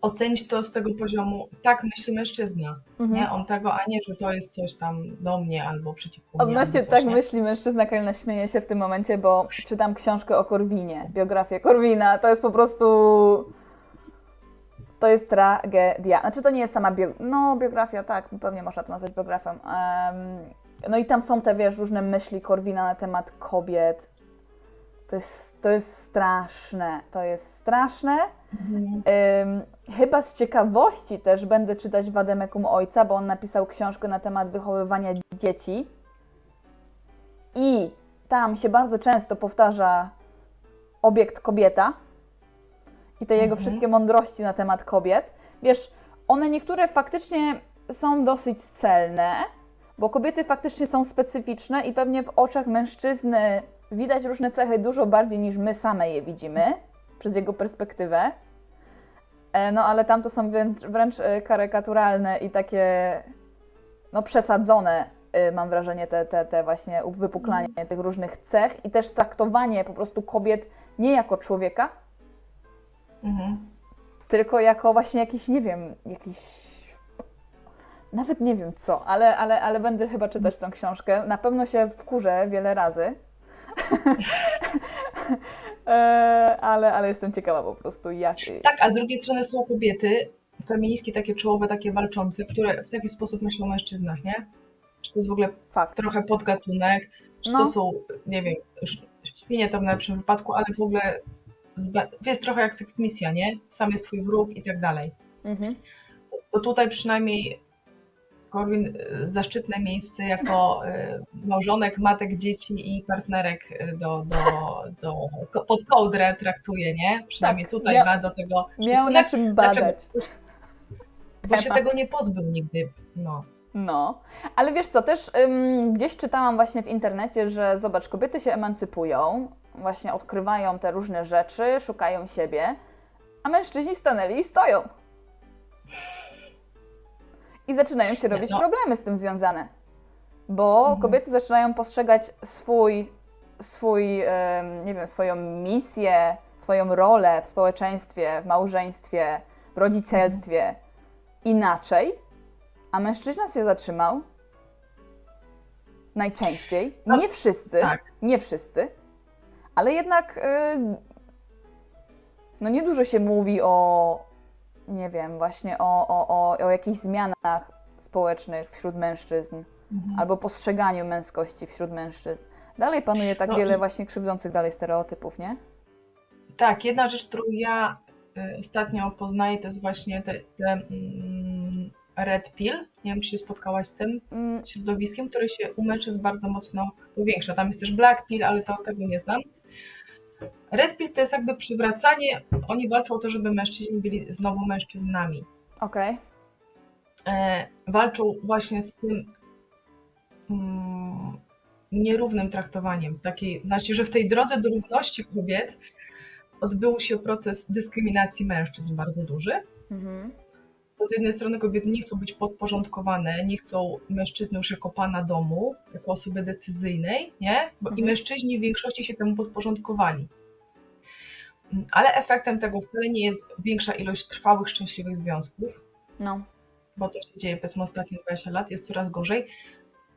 ocenić to z tego poziomu, tak myśli mężczyzna, Mhm. nie? On tego, a nie, że to jest coś tam do mnie albo przeciwko mnie. Odnośnie tak nie? myśli mężczyzna, Karolina śmieje się w tym momencie, bo czytam książkę o Korwinie, biografię Korwina. To jest po prostu... To jest tragedia. Znaczy to nie jest sama bio... No, biografia, tak, pewnie można to nazwać biografią. Em, no i tam są te, wiesz, różne myśli Korwina na temat kobiet. To jest, to jest straszne. To jest straszne. Mhm. Ym, chyba z ciekawości też będę czytać Wademekum Ojca, bo on napisał książkę na temat wychowywania dzieci. I tam się bardzo często powtarza obiekt kobieta i te jego Mhm. wszystkie mądrości na temat kobiet. Wiesz, one niektóre faktycznie są dosyć celne, bo kobiety faktycznie są specyficzne i pewnie w oczach mężczyzny widać różne cechy dużo bardziej niż my same je widzimy przez jego perspektywę. E, No ale tam to są wręcz, wręcz e, karykaturalne i takie no przesadzone, e, mam wrażenie, te, te, te właśnie wypuklanie tych różnych cech i też traktowanie po prostu kobiet nie jako człowieka, Mhm. tylko jako właśnie jakiś, nie wiem, jakiś... Nawet nie wiem co, ale, ale, ale będę chyba czytać tą książkę. Na pewno się wkurzę wiele razy. E, ale, ale jestem ciekawa po prostu, jak... Tak, a z drugiej strony są kobiety, feministki takie czołowe, takie walczące, które w taki sposób myślą o mężczyznach, nie? Czy to jest w ogóle Fakt. trochę podgatunek, czy No. to są, nie wiem, świnie to w najlepszym wypadku, ale w ogóle wiesz, trochę jak seksmisja, nie? Sam jest twój wróg i tak dalej. Mhm. To tutaj przynajmniej Korwin y, zaszczytne miejsce jako y, małżonek, matek, dzieci i partnerek y, do, do, do, pod kołdrę traktuje, nie? Przynajmniej Tak, tutaj miał- ma do tego... Miał na czym badać. Bo się tego nie pozbył nigdy. No. No, ale wiesz co, też ym, gdzieś czytałam właśnie w internecie, że zobacz, kobiety się emancypują, właśnie odkrywają te różne rzeczy, szukają siebie, a mężczyźni stanęli i stoją. I zaczynają się robić no. problemy z tym związane. Bo Mhm. kobiety zaczynają postrzegać swój, swój nie wiem, swoją misję, swoją rolę w społeczeństwie, w małżeństwie, w rodzicielstwie inaczej, a mężczyzna się zatrzymał. Najczęściej, No, nie wszyscy, tak. nie wszyscy, ale jednak y, no niedużo się mówi o, nie wiem, właśnie o, o, o, o jakichś zmianach społecznych wśród mężczyzn Mhm. albo postrzeganiu męskości wśród mężczyzn. Dalej panuje tak No wiele właśnie krzywdzących dalej stereotypów, nie? Tak, jedna rzecz, którą ja y, ostatnio poznaję, to jest właśnie te, te mm, red pill. Nie wiem, czy się spotkałaś z tym Mm, środowiskiem, które się u mężczyzn bardzo mocno powiększa. Tam jest też black pill, ale to tego nie znam. Red pill to jest jakby przywracanie, oni walczą o to, żeby mężczyźni byli znowu mężczyznami. Okej. E, walczą właśnie z tym mm, nierównym traktowaniem. Takiej, znaczy, że w tej drodze do równości kobiet odbył się proces dyskryminacji mężczyzn bardzo duży. Mhm. Z jednej strony kobiety nie chcą być podporządkowane, nie chcą mężczyzny już jako pana domu, jako osoby decyzyjnej, nie? Bo i Mhm. mężczyźni w większości się temu podporządkowali. Ale efektem tego wcale nie jest większa ilość trwałych, szczęśliwych związków, No. bo to się dzieje powiedzmy ostatnie 20 lat, jest coraz gorzej.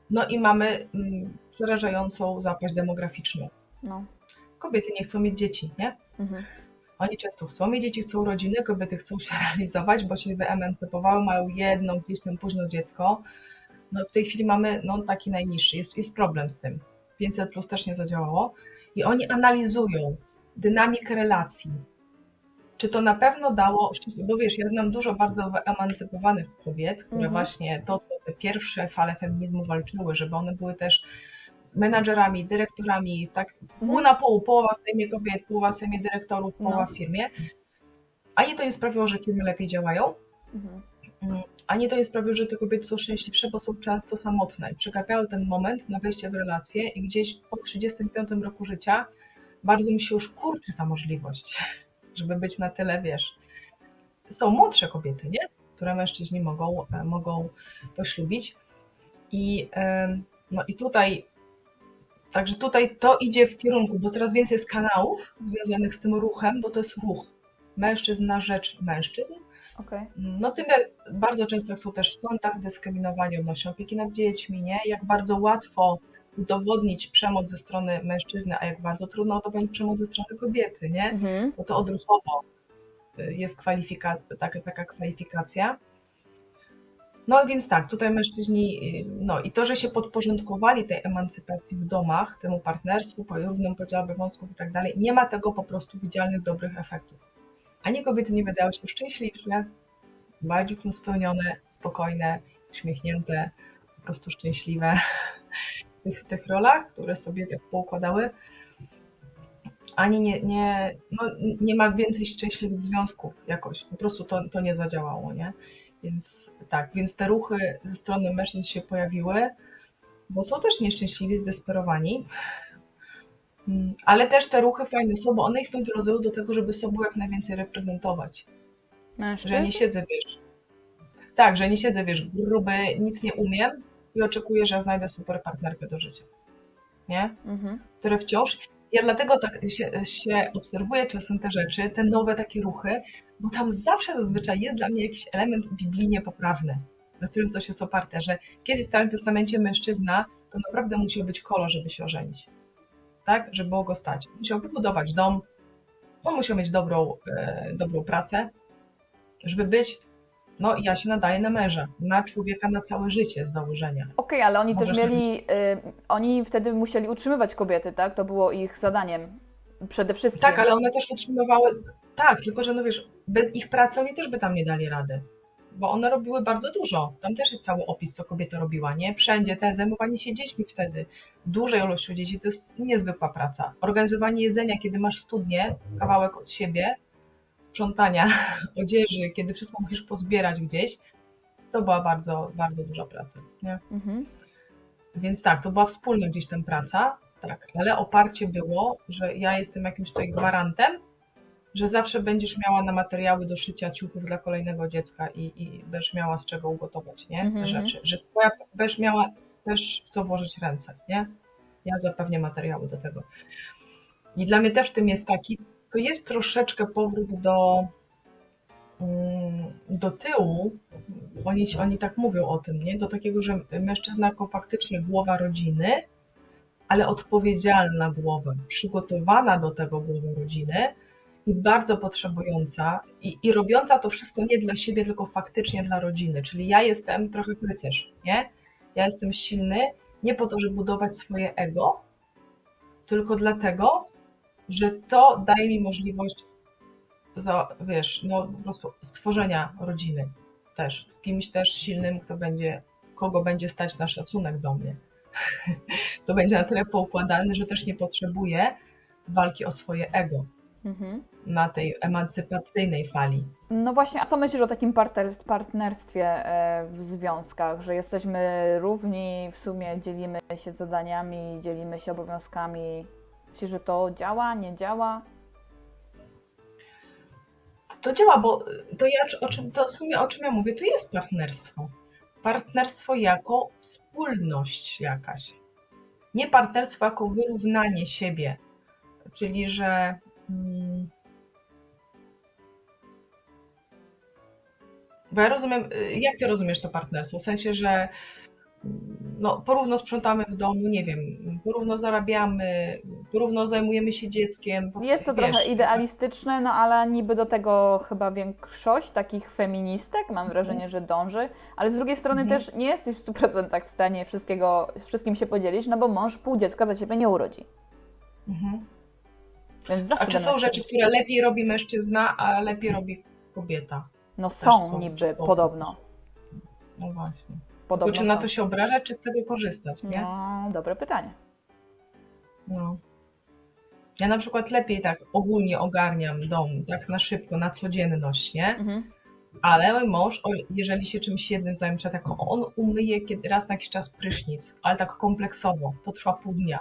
No i mamy mm, przerażającą zapaść demograficzną. No. Kobiety nie chcą mieć dzieci, nie? Mhm. Oni często chcą mieć dzieci, chcą rodziny, kobiety chcą się realizować, bo się wyemancypowały, mają jedno gdzieś tam późno dziecko. No w tej chwili mamy no, taki najniższy, jest, jest problem z tym. 500 plus też nie zadziałało. I oni analizują dynamikę relacji. Czy to na pewno dało, bo wiesz, ja znam dużo bardzo wyemancypowanych kobiet, które Mhm. właśnie to, co te pierwsze fale feminizmu walczyły, żeby one były też menadżerami, dyrektorami, tak pół Mhm. na pół, połowa w Sejmie kobiet, połowa w Sejmie dyrektorów, połowa No. w firmie. Ani to nie sprawiło, że firmy lepiej działają, Mhm. mm, ani to nie sprawiło, że te kobiety są szczęśliwsze, bo są często samotne. Przegapiały ten moment na wejście w relacje i gdzieś po 35 roku życia bardzo mi się już kurczy ta możliwość, żeby być na tyle, wiesz. Są młodsze kobiety, nie? Które mężczyźni mogą, e, mogą poślubić. I, no i tutaj Także tutaj to idzie w kierunku, bo coraz więcej jest kanałów związanych z tym ruchem, bo to jest ruch mężczyzn na rzecz mężczyzn. Okej. No tym bardzo często są też w sądach dyskryminowani odnośnie opieki nad dziećmi, nie? Jak bardzo łatwo udowodnić przemoc ze strony mężczyzny, a jak bardzo trudno udowodnić przemoc ze strony kobiety, nie? Mhm. bo to odruchowo y, jest kwalifika, taka, taka kwalifikacja. No więc tak, tutaj mężczyźni, y, no i to, że się podporządkowali tej emancypacji w domach, temu partnerstwu, równym podziale obowiązków i tak dalej, nie ma tego po prostu widzialnych dobrych efektów. Ani kobiety nie wydały się szczęśliwsze, bardziej są spełnione, spokojne, uśmiechnięte, po prostu szczęśliwe w tych, tych rolach, które sobie tak poukładały ani nie, nie, no, nie ma więcej szczęśliwych związków jakoś. Po prostu to, to nie zadziałało, nie? Więc tak, więc te ruchy ze strony mężczyzn się pojawiły, bo są też nieszczęśliwi, zdesperowani. Mm, Ale też te ruchy fajne są, bo one ich nawiązują do tego, żeby sobą jak najwięcej reprezentować. Mężczyzn? Że nie siedzę, wiesz. Tak, że nie siedzę, wiesz, gruby, nic nie umiem i oczekuję, że znajdę super partnerkę do życia. Nie? Mhm. które wciąż. Ja dlatego tak się, się obserwuję czasem te rzeczy, te nowe takie ruchy, bo tam zawsze zazwyczaj jest dla mnie jakiś element biblijnie poprawny, na którym coś jest oparte, że kiedyś w Starym Testamencie mężczyzna to naprawdę musiał być kolo, żeby się ożenić. Tak? Żeby było go stać. Musiał wybudować dom, on musiał mieć dobrą, e, dobrą pracę, żeby być, no ja się nadaję na męża, na człowieka na całe życie z założenia. Okej, ale oni też mieli, y, oni wtedy musieli utrzymywać kobiety, tak? To było ich zadaniem przede wszystkim. Tak, ale one też utrzymywały. Tak, tylko że no wiesz, bez ich pracy oni też by tam nie dali rady. Bo one robiły bardzo dużo. Tam też jest cały opis, co kobieta robiła, nie? Wszędzie te zajmowanie się dziećmi wtedy. Dużej ilością dzieci to jest niezwykła praca. Organizowanie jedzenia, kiedy masz studnię, kawałek od siebie, sprzątania odzieży, kiedy wszystko musisz pozbierać gdzieś, to była bardzo, bardzo duża praca. Nie? Mhm. Więc tak, to była wspólna gdzieś tam praca, tak, ale oparcie było, że ja jestem jakimś tutaj gwarantem że zawsze będziesz miała na materiały do szycia ciuchów dla kolejnego dziecka i, i będziesz miała z czego ugotować, nie? Te Mhm. rzeczy. Że twoja będziesz miała też w co włożyć ręce, nie? Ja zapewnię materiały do tego. I dla mnie też w tym jest taki, to jest troszeczkę powrót do, mm, do tyłu. Oni, oni tak mówią o tym, nie? Do takiego, że mężczyzna jako faktycznie głowa rodziny, ale odpowiedzialna głowa, przygotowana do tego głowa rodziny i bardzo potrzebująca i, i robiąca to wszystko nie dla siebie, tylko faktycznie dla rodziny. Czyli ja jestem trochę rycerz, nie? Ja jestem silny nie po to, żeby budować swoje ego, tylko dlatego, że to daje mi możliwość, za, wiesz, no po prostu stworzenia rodziny też, z kimś też silnym, kto będzie, kogo będzie stać na szacunek do mnie. to będzie na tyle poukładany, że też nie potrzebuje walki o swoje ego Mhm. na tej emancypacyjnej fali. No właśnie, a co myślisz o takim partner- partnerstwie e, w związkach, że jesteśmy równi, w sumie dzielimy się zadaniami, dzielimy się obowiązkami? Myślisz, że to działa, nie działa? To działa, bo to ja o czym, to w sumie o czym ja mówię, to jest partnerstwo. Partnerstwo jako wspólność jakaś. Nie partnerstwo jako wyrównanie siebie. Czyli, że. mm, Bo ja rozumiem, y, jak ty rozumiesz to partnerstwo? W sensie, że mm, no, porówno sprzątamy w domu, nie wiem, porówno zarabiamy, porówno zajmujemy się dzieckiem. Jest to wiesz, trochę idealistyczne, no ale niby do tego chyba większość takich feministek, mam wrażenie, że dąży, ale z drugiej strony Mhm. też nie jesteś w 100% w stanie wszystkiego, z wszystkim się podzielić, no bo mąż pół dziecka za ciebie nie urodzi. Mhm. Więc zawsze A czy są rzeczy, które lepiej robi mężczyzna, a lepiej robi kobieta? No są są, niby, są? podobno. No właśnie. Podobno Tylko czy na to się obrażać, czy z tego korzystać, nie? No, dobre pytanie. No. Ja na przykład lepiej tak ogólnie ogarniam dom, tak na szybko, na codzienność, nie? Mhm. Ale mój mąż, jeżeli się czymś jednym zajmie, tak on umyje kiedy, raz na jakiś czas prysznic, ale tak kompleksowo, to trwa pół dnia.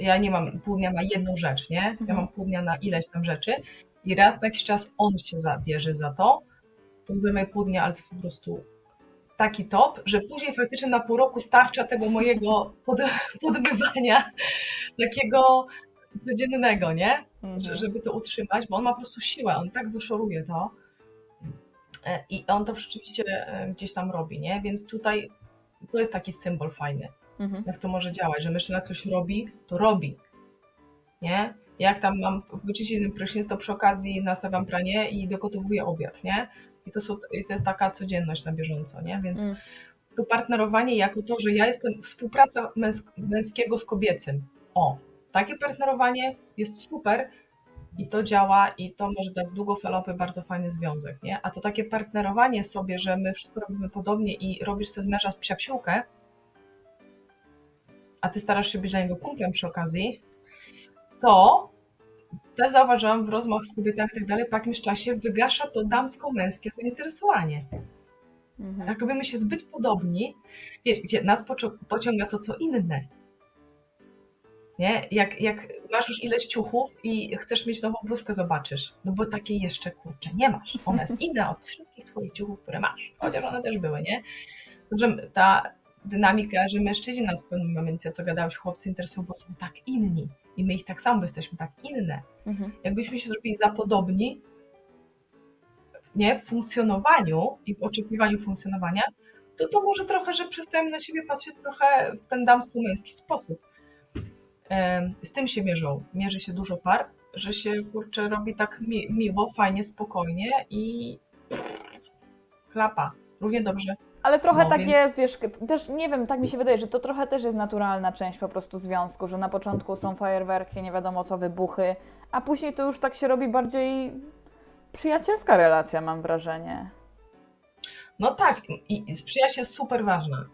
Ja nie mam pół dnia na jedną rzecz, nie? Ja Mhm. mam pół dnia na ileś tam rzeczy i raz na jakiś czas on się zabierze za to, to zajmuje pół dnia, ale to jest po prostu taki top, że później faktycznie na pół roku starcza tego mojego pod, podmywania takiego codziennego, nie? Mhm. że- żeby to utrzymać, bo on ma po prostu siłę, on tak wyszoruje to E, i on to rzeczywiście e, gdzieś tam robi, nie? Więc tutaj to jest taki symbol fajny, Mhm. jak to może działać, że mężczyzna coś robi, to robi, nie? Jak tam mam wyczyścić prysznic, to przy okazji nastawiam pranie i dogotowuję obiad, nie? I to, są, i to jest taka codzienność na bieżąco, nie? Więc Mm. to partnerowanie jako to, że ja jestem, współpraca męs- męskiego z kobiecym. O, takie partnerowanie jest super i to działa i to może dać długofalowy, bardzo fajny związek, nie? A to takie partnerowanie sobie, że my wszystko robimy podobnie i robisz sobie z męża psiapsiłkę, a ty starasz się być dla niego kumplem przy okazji, to też zauważyłam w rozmowach z kobietami i tak dalej, po jakimś czasie wygasza to damsko-męskie zainteresowanie Mhm. jak robimy się zbyt podobni, wiesz, gdzie nas pocią- pociąga to, co inne. Nie? Jak, jak masz już ileś ciuchów i chcesz mieć nową bluzkę, zobaczysz. No bo takiej jeszcze kurczę nie masz. Ona jest inna od wszystkich twoich ciuchów, które masz. Chociaż one też były, nie? Że ta dynamika, że mężczyźni nas w pewnym momencie, co gadałeś, chłopcy interesują, bo są tak inni. I my ich tak samo, jesteśmy tak inne Mhm. jakbyśmy się zrobili za podobni nie, w funkcjonowaniu i w oczekiwaniu funkcjonowania, to to może trochę, że przestajemy na siebie patrzeć trochę w ten damsko-męski sposób. Z tym się mierzą. Mierzy się dużo par, że się kurczę robi tak mi miło, fajnie, spokojnie i klapa. Równie dobrze. Ale trochę No, tak więc- jest, wiesz, też nie wiem, tak mi się wydaje, że to trochę też jest naturalna część po prostu związku, że na początku są fajerwerki, nie wiadomo co, wybuchy, a później to już tak się robi bardziej przyjacielska relacja, mam wrażenie. No tak, i, przyjaźń jest super ważna.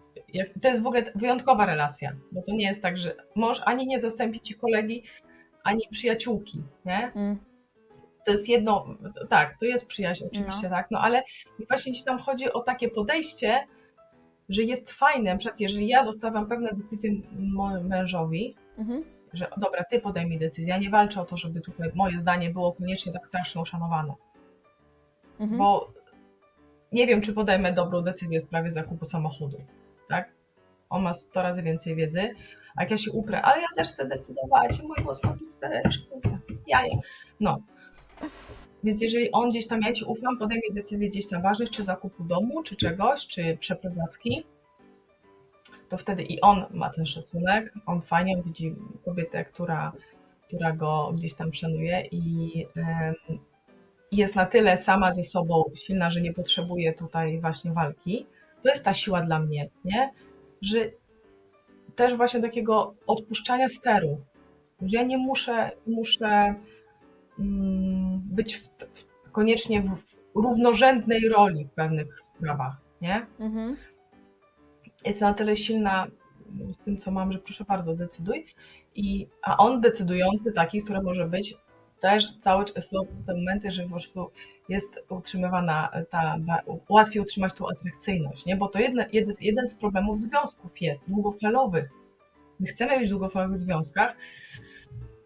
To jest w ogóle wyjątkowa relacja, bo to nie jest tak, że mąż ani nie zastąpi ci kolegi, ani przyjaciółki, nie? Mm. To jest jedno, tak, to jest przyjaźń oczywiście, tak, no ale właśnie ci tam chodzi o takie podejście, że jest fajne, na przykład jeżeli ja zostawiam pewne decyzje mojemu mężowi, Mhm. że dobra, ty podejmij decyzję. Ja nie walczę o to, żeby tutaj moje zdanie było koniecznie tak strasznie uszanowane, Mhm. bo nie wiem, czy podejmę dobrą decyzję w sprawie zakupu samochodu, tak? On ma 100 razy więcej wiedzy, a jak ja się uprę, ale ja też chcę decydować, mój głos ma być też, jaja. No. Więc jeżeli on gdzieś tam, ja ci ufam, podejmie decyzję gdzieś tam ważnych, czy zakupu domu, czy czegoś, czy przeprowadzki, to wtedy i on ma ten szacunek, on fajnie widzi kobietę, która, która go gdzieś tam szanuje i em, jest na tyle sama ze sobą silna, że nie potrzebuje tutaj właśnie walki. To jest ta siła dla mnie, nie? Że też właśnie takiego odpuszczania steru, że ja nie muszę, muszę mm, być w, w, koniecznie w równorzędnej roli w pewnych sprawach, nie? Mhm. jest na tyle silna z tym, co mam, że proszę bardzo, decyduj. I, a on decydujący, taki, który może być, też cały czas są te momenty, że po prostu jest utrzymywana ta, łatwiej utrzymać tą atrakcyjność, nie? Bo to jedne, jeden, jeden z problemów związków jest, długofalowych. My chcemy być w długofalowych związkach,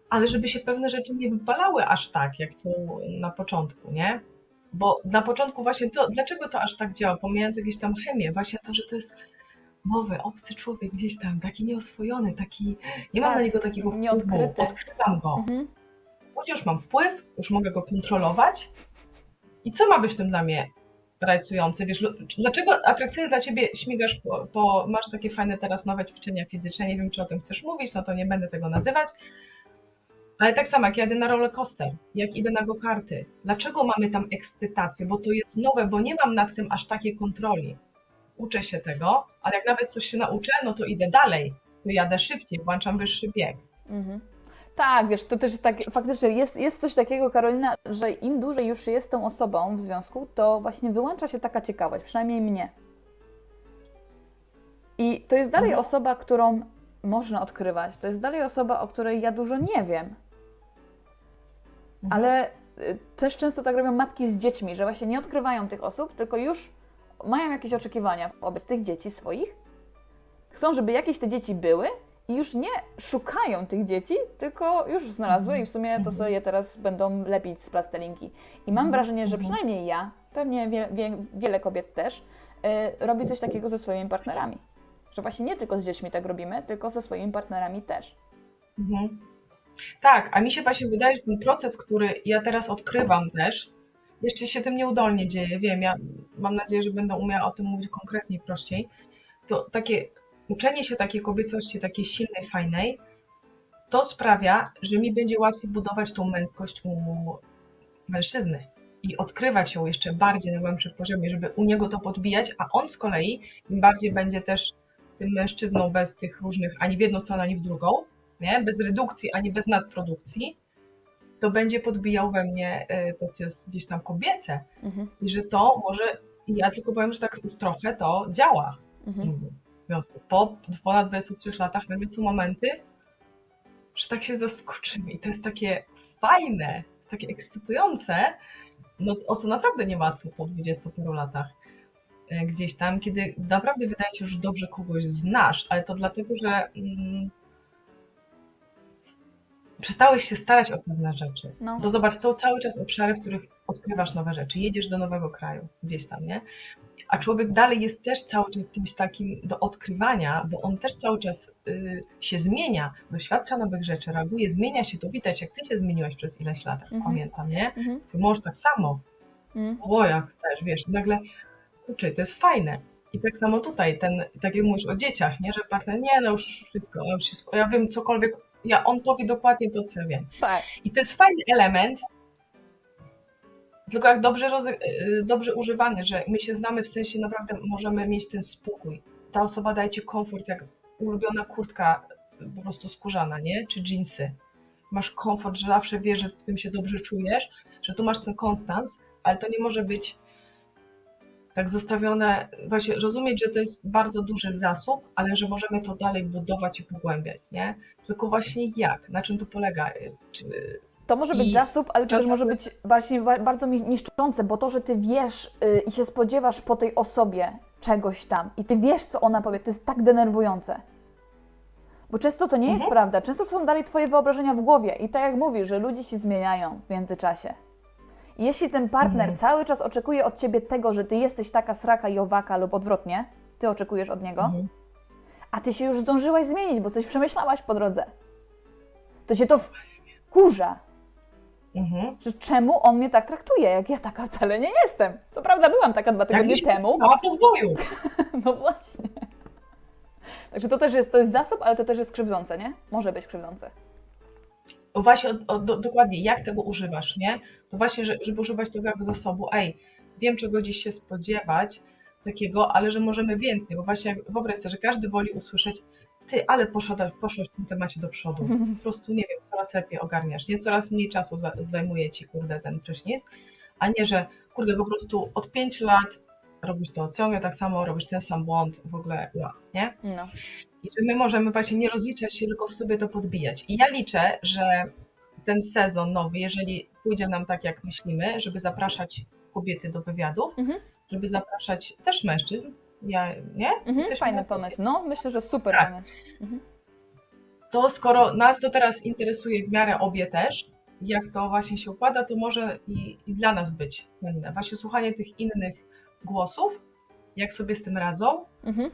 ale żeby się pewne rzeczy nie wypalały aż tak, jak są na początku, nie? Bo na początku właśnie to, dlaczego to aż tak działa, pomijając jakieś tam chemię, właśnie to, że to jest nowy, obcy człowiek gdzieś tam, taki nieoswojony, taki, nie mam Tak, na niego takiego wpływu, nieodkryty. odkrywam go. Mhm. Choć już mam wpływ, już mogę go kontrolować. I co ma być w tym dla mnie rajcujące? Wiesz, dlaczego atrakcyjnie dla ciebie śmigasz, po, po, masz takie fajne teraz nowe ćwiczenia fizyczne, nie wiem, czy o tym chcesz mówić, no to nie będę tego nazywać. Ale tak samo jak jadę na rollercoaster, jak idę na go-karty. Dlaczego mamy tam ekscytację? Bo to jest nowe, bo nie mam nad tym aż takiej kontroli. Uczę się tego, ale jak nawet coś się nauczę, no to idę dalej. To jadę szybciej, włączam wyższy bieg. Mhm. Tak, wiesz, to też tak, faktycznie jest, jest coś takiego, Karolina, że im dłużej już jest tą osobą w związku, to właśnie wyłącza się taka ciekawość, przynajmniej mnie. I to jest dalej Mhm. osoba, którą można odkrywać. To jest dalej osoba, o której ja dużo nie wiem. Mhm. Ale y, też często tak robią matki z dziećmi, że właśnie nie odkrywają tych osób, tylko już mają jakieś oczekiwania wobec tych dzieci swoich. Chcą, żeby jakieś te dzieci były i już nie szukają tych dzieci, tylko już znalazły i w sumie to Mhm. sobie je teraz będą lepić z plastelinki. I mam Mhm. wrażenie, że przynajmniej ja, pewnie wie, wie, wiele kobiet też, y, robi coś takiego ze swoimi partnerami. Że właśnie nie tylko z dziećmi tak robimy, tylko ze swoimi partnerami też. Mhm. Tak, a mi się właśnie wydaje, że ten proces, który ja teraz odkrywam też, jeszcze się tym nieudolnie dzieje, wiem, ja mam nadzieję, że będę umiała o tym mówić konkretniej, prościej, to takie uczenie się takiej kobiecości, takiej silnej, fajnej, to sprawia, że mi będzie łatwiej budować tą męskość u mężczyzny i odkrywać ją jeszcze bardziej na głębszym poziomie, żeby u niego to podbijać, a on z kolei im bardziej będzie też tym mężczyzną bez tych różnych, ani w jedną stronę, ani w drugą, nie? bez redukcji, ani bez nadprodukcji, to będzie podbijał we mnie to, co jest gdzieś tam kobiece. Mhm. I że to może, ja tylko powiem, że tak już trochę to działa. Mhm. W związku po ponad 23 latach nagle są momenty, że tak się zaskoczymy i to jest takie fajne, jest takie ekscytujące, no, o co naprawdę nie łatwo po 20 paru latach e, gdzieś tam, kiedy naprawdę wydaje się, że dobrze kogoś znasz, ale to dlatego, że mm, przestałeś się starać o pewne rzeczy. No. Bo zobacz, są cały czas obszary, w których odkrywasz nowe rzeczy, jedziesz do nowego kraju, gdzieś tam, nie? A człowiek dalej jest też cały czas kimś takim do odkrywania, bo on też cały czas y, się zmienia, doświadcza nowych rzeczy, reaguje, zmienia się. To widać, jak ty się zmieniłaś przez ileś lat, Mhm. pamiętam, nie? Mhm. Twój mąż tak samo. Mhm. O, jak też, wiesz, nagle, kurczę, to jest fajne. I tak samo tutaj, ten, tak jak mówisz o dzieciach, nie? Że partner, nie, no już wszystko, ja, już się, ja wiem cokolwiek, ja, on powie dokładnie to, co ja wiem. Tak. I to jest fajny element, tylko jak dobrze, y, dobrze używany, że my się znamy, w sensie naprawdę możemy mieć ten spokój. Ta osoba daje ci komfort, jak ulubiona kurtka y, po prostu skórzana, nie? Czy dżinsy. Masz komfort, że zawsze wiesz, że w tym się dobrze czujesz, że tu masz ten konstans, ale to nie może być tak zostawione, właśnie rozumieć, że to jest bardzo duży zasób, ale że możemy to dalej budować i pogłębiać, nie? Tylko właśnie jak? Na czym to polega? Czy, To może być I zasób, ale to też może być właśnie wa- bardzo niszczące, bo to, że ty wiesz y, i się spodziewasz po tej osobie czegoś tam i ty wiesz, co ona powie, to jest tak denerwujące. Bo często to nie jest Mhm. prawda, często to są dalej Twoje wyobrażenia w głowie. I tak jak mówisz, że ludzie się zmieniają w międzyczasie. Jeśli ten partner Mhm. cały czas oczekuje od Ciebie tego, że Ty jesteś taka sraka i owaka lub odwrotnie, Ty oczekujesz od niego, Mhm. a Ty się już zdążyłaś zmienić, bo coś przemyślałaś po drodze, to Cię to wkurza, Mhm. że czemu on mnie tak traktuje, jak ja taka wcale nie jestem. Co prawda byłam taka dwa tygodnie Jakiś temu, Mała pozwoju. no właśnie. Także to też jest, to jest zasób, ale to też jest krzywdzące, nie? Może być krzywdzące. O właśnie, o, o, do, dokładnie, jak tego używasz, nie? To właśnie, że, żeby używać tego jako zasobu, ej, wiem czego dziś się spodziewać takiego, ale że możemy więcej, bo właśnie wyobraź sobie, że każdy woli usłyszeć, ty, ale poszła, poszłaś w tym temacie do przodu. Po prostu, nie wiem, coraz lepiej ogarniasz, nie? Coraz mniej czasu za, zajmuje ci, kurde, ten prysznic, a nie, że, kurde, po prostu od 5 lat robisz to ciągle tak samo, robisz ten sam błąd, w ogóle, nie? No. I że my możemy właśnie nie rozliczać się, tylko w sobie to podbijać. I ja liczę, że ten sezon nowy, jeżeli pójdzie nam tak, jak myślimy, żeby zapraszać kobiety do wywiadów, Mhm. żeby zapraszać też mężczyzn, ja, nie? Mhm, Też fajny pomysł. No, myślę, że super Tak. pomysł. Mhm. To skoro nas to teraz interesuje w miarę obie też, jak to właśnie się układa, to może i, i dla nas być cenne. Właśnie słuchanie tych innych głosów, jak sobie z tym radzą, Mhm.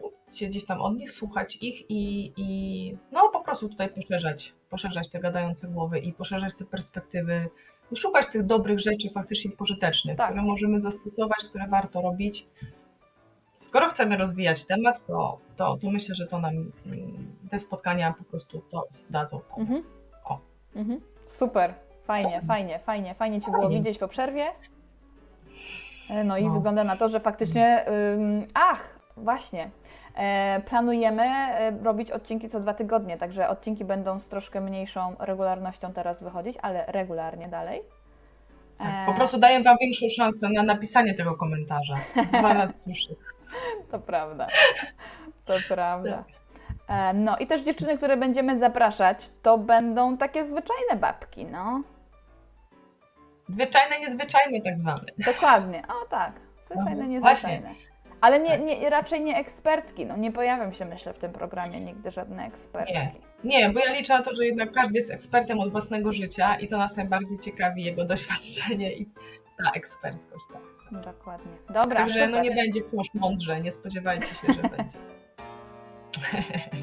Uczyć się gdzieś tam od nich, słuchać ich i, i no po prostu tutaj poszerzać, poszerzać te gadające głowy i poszerzać te perspektywy, szukać tych dobrych rzeczy faktycznie pożytecznych, Tak. które możemy zastosować, które warto robić. Skoro chcemy rozwijać temat, to, to, to myślę, że to nam mm, te spotkania po prostu to zdadzą. To. Mhm. O. Mhm. Super, fajnie, fajnie, fajnie, fajnie Cię było Fajnie. widzieć po przerwie. E, No i No. wygląda na to, że faktycznie, ym, ach, właśnie, e, planujemy e, robić odcinki co dwa tygodnie, także odcinki będą z troszkę mniejszą regularnością teraz wychodzić, ale regularnie dalej. Tak, E, po prostu daję Wam większą szansę na napisanie tego komentarza. Dwa razy dłuższy. To prawda. To prawda. E, No i też dziewczyny, które będziemy zapraszać, to będą takie zwyczajne babki, no. Zwyczajne, niezwyczajne tak zwane. Dokładnie. O tak. Zwyczajne, Mhm, niezwyczajne. Ale nie, nie, raczej nie ekspertki. No nie pojawią się, myślę, w tym programie nigdy żadne ekspertki. Nie. Nie, bo ja liczę na to, że jednak każdy jest ekspertem od własnego życia i to nas najbardziej ciekawi jego doświadczenie i ta eksperckość. Tak. Dokładnie. Dobra, Także super. no nie będzie płosz mądrze, nie spodziewajcie się, że będzie.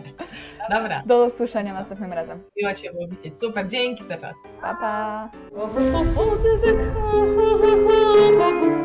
Dobra, Do usłyszenia następnym razem. miło Cię było widzieć. Super, dzięki za czas. Pa, pa. Swobody wykona, Bogu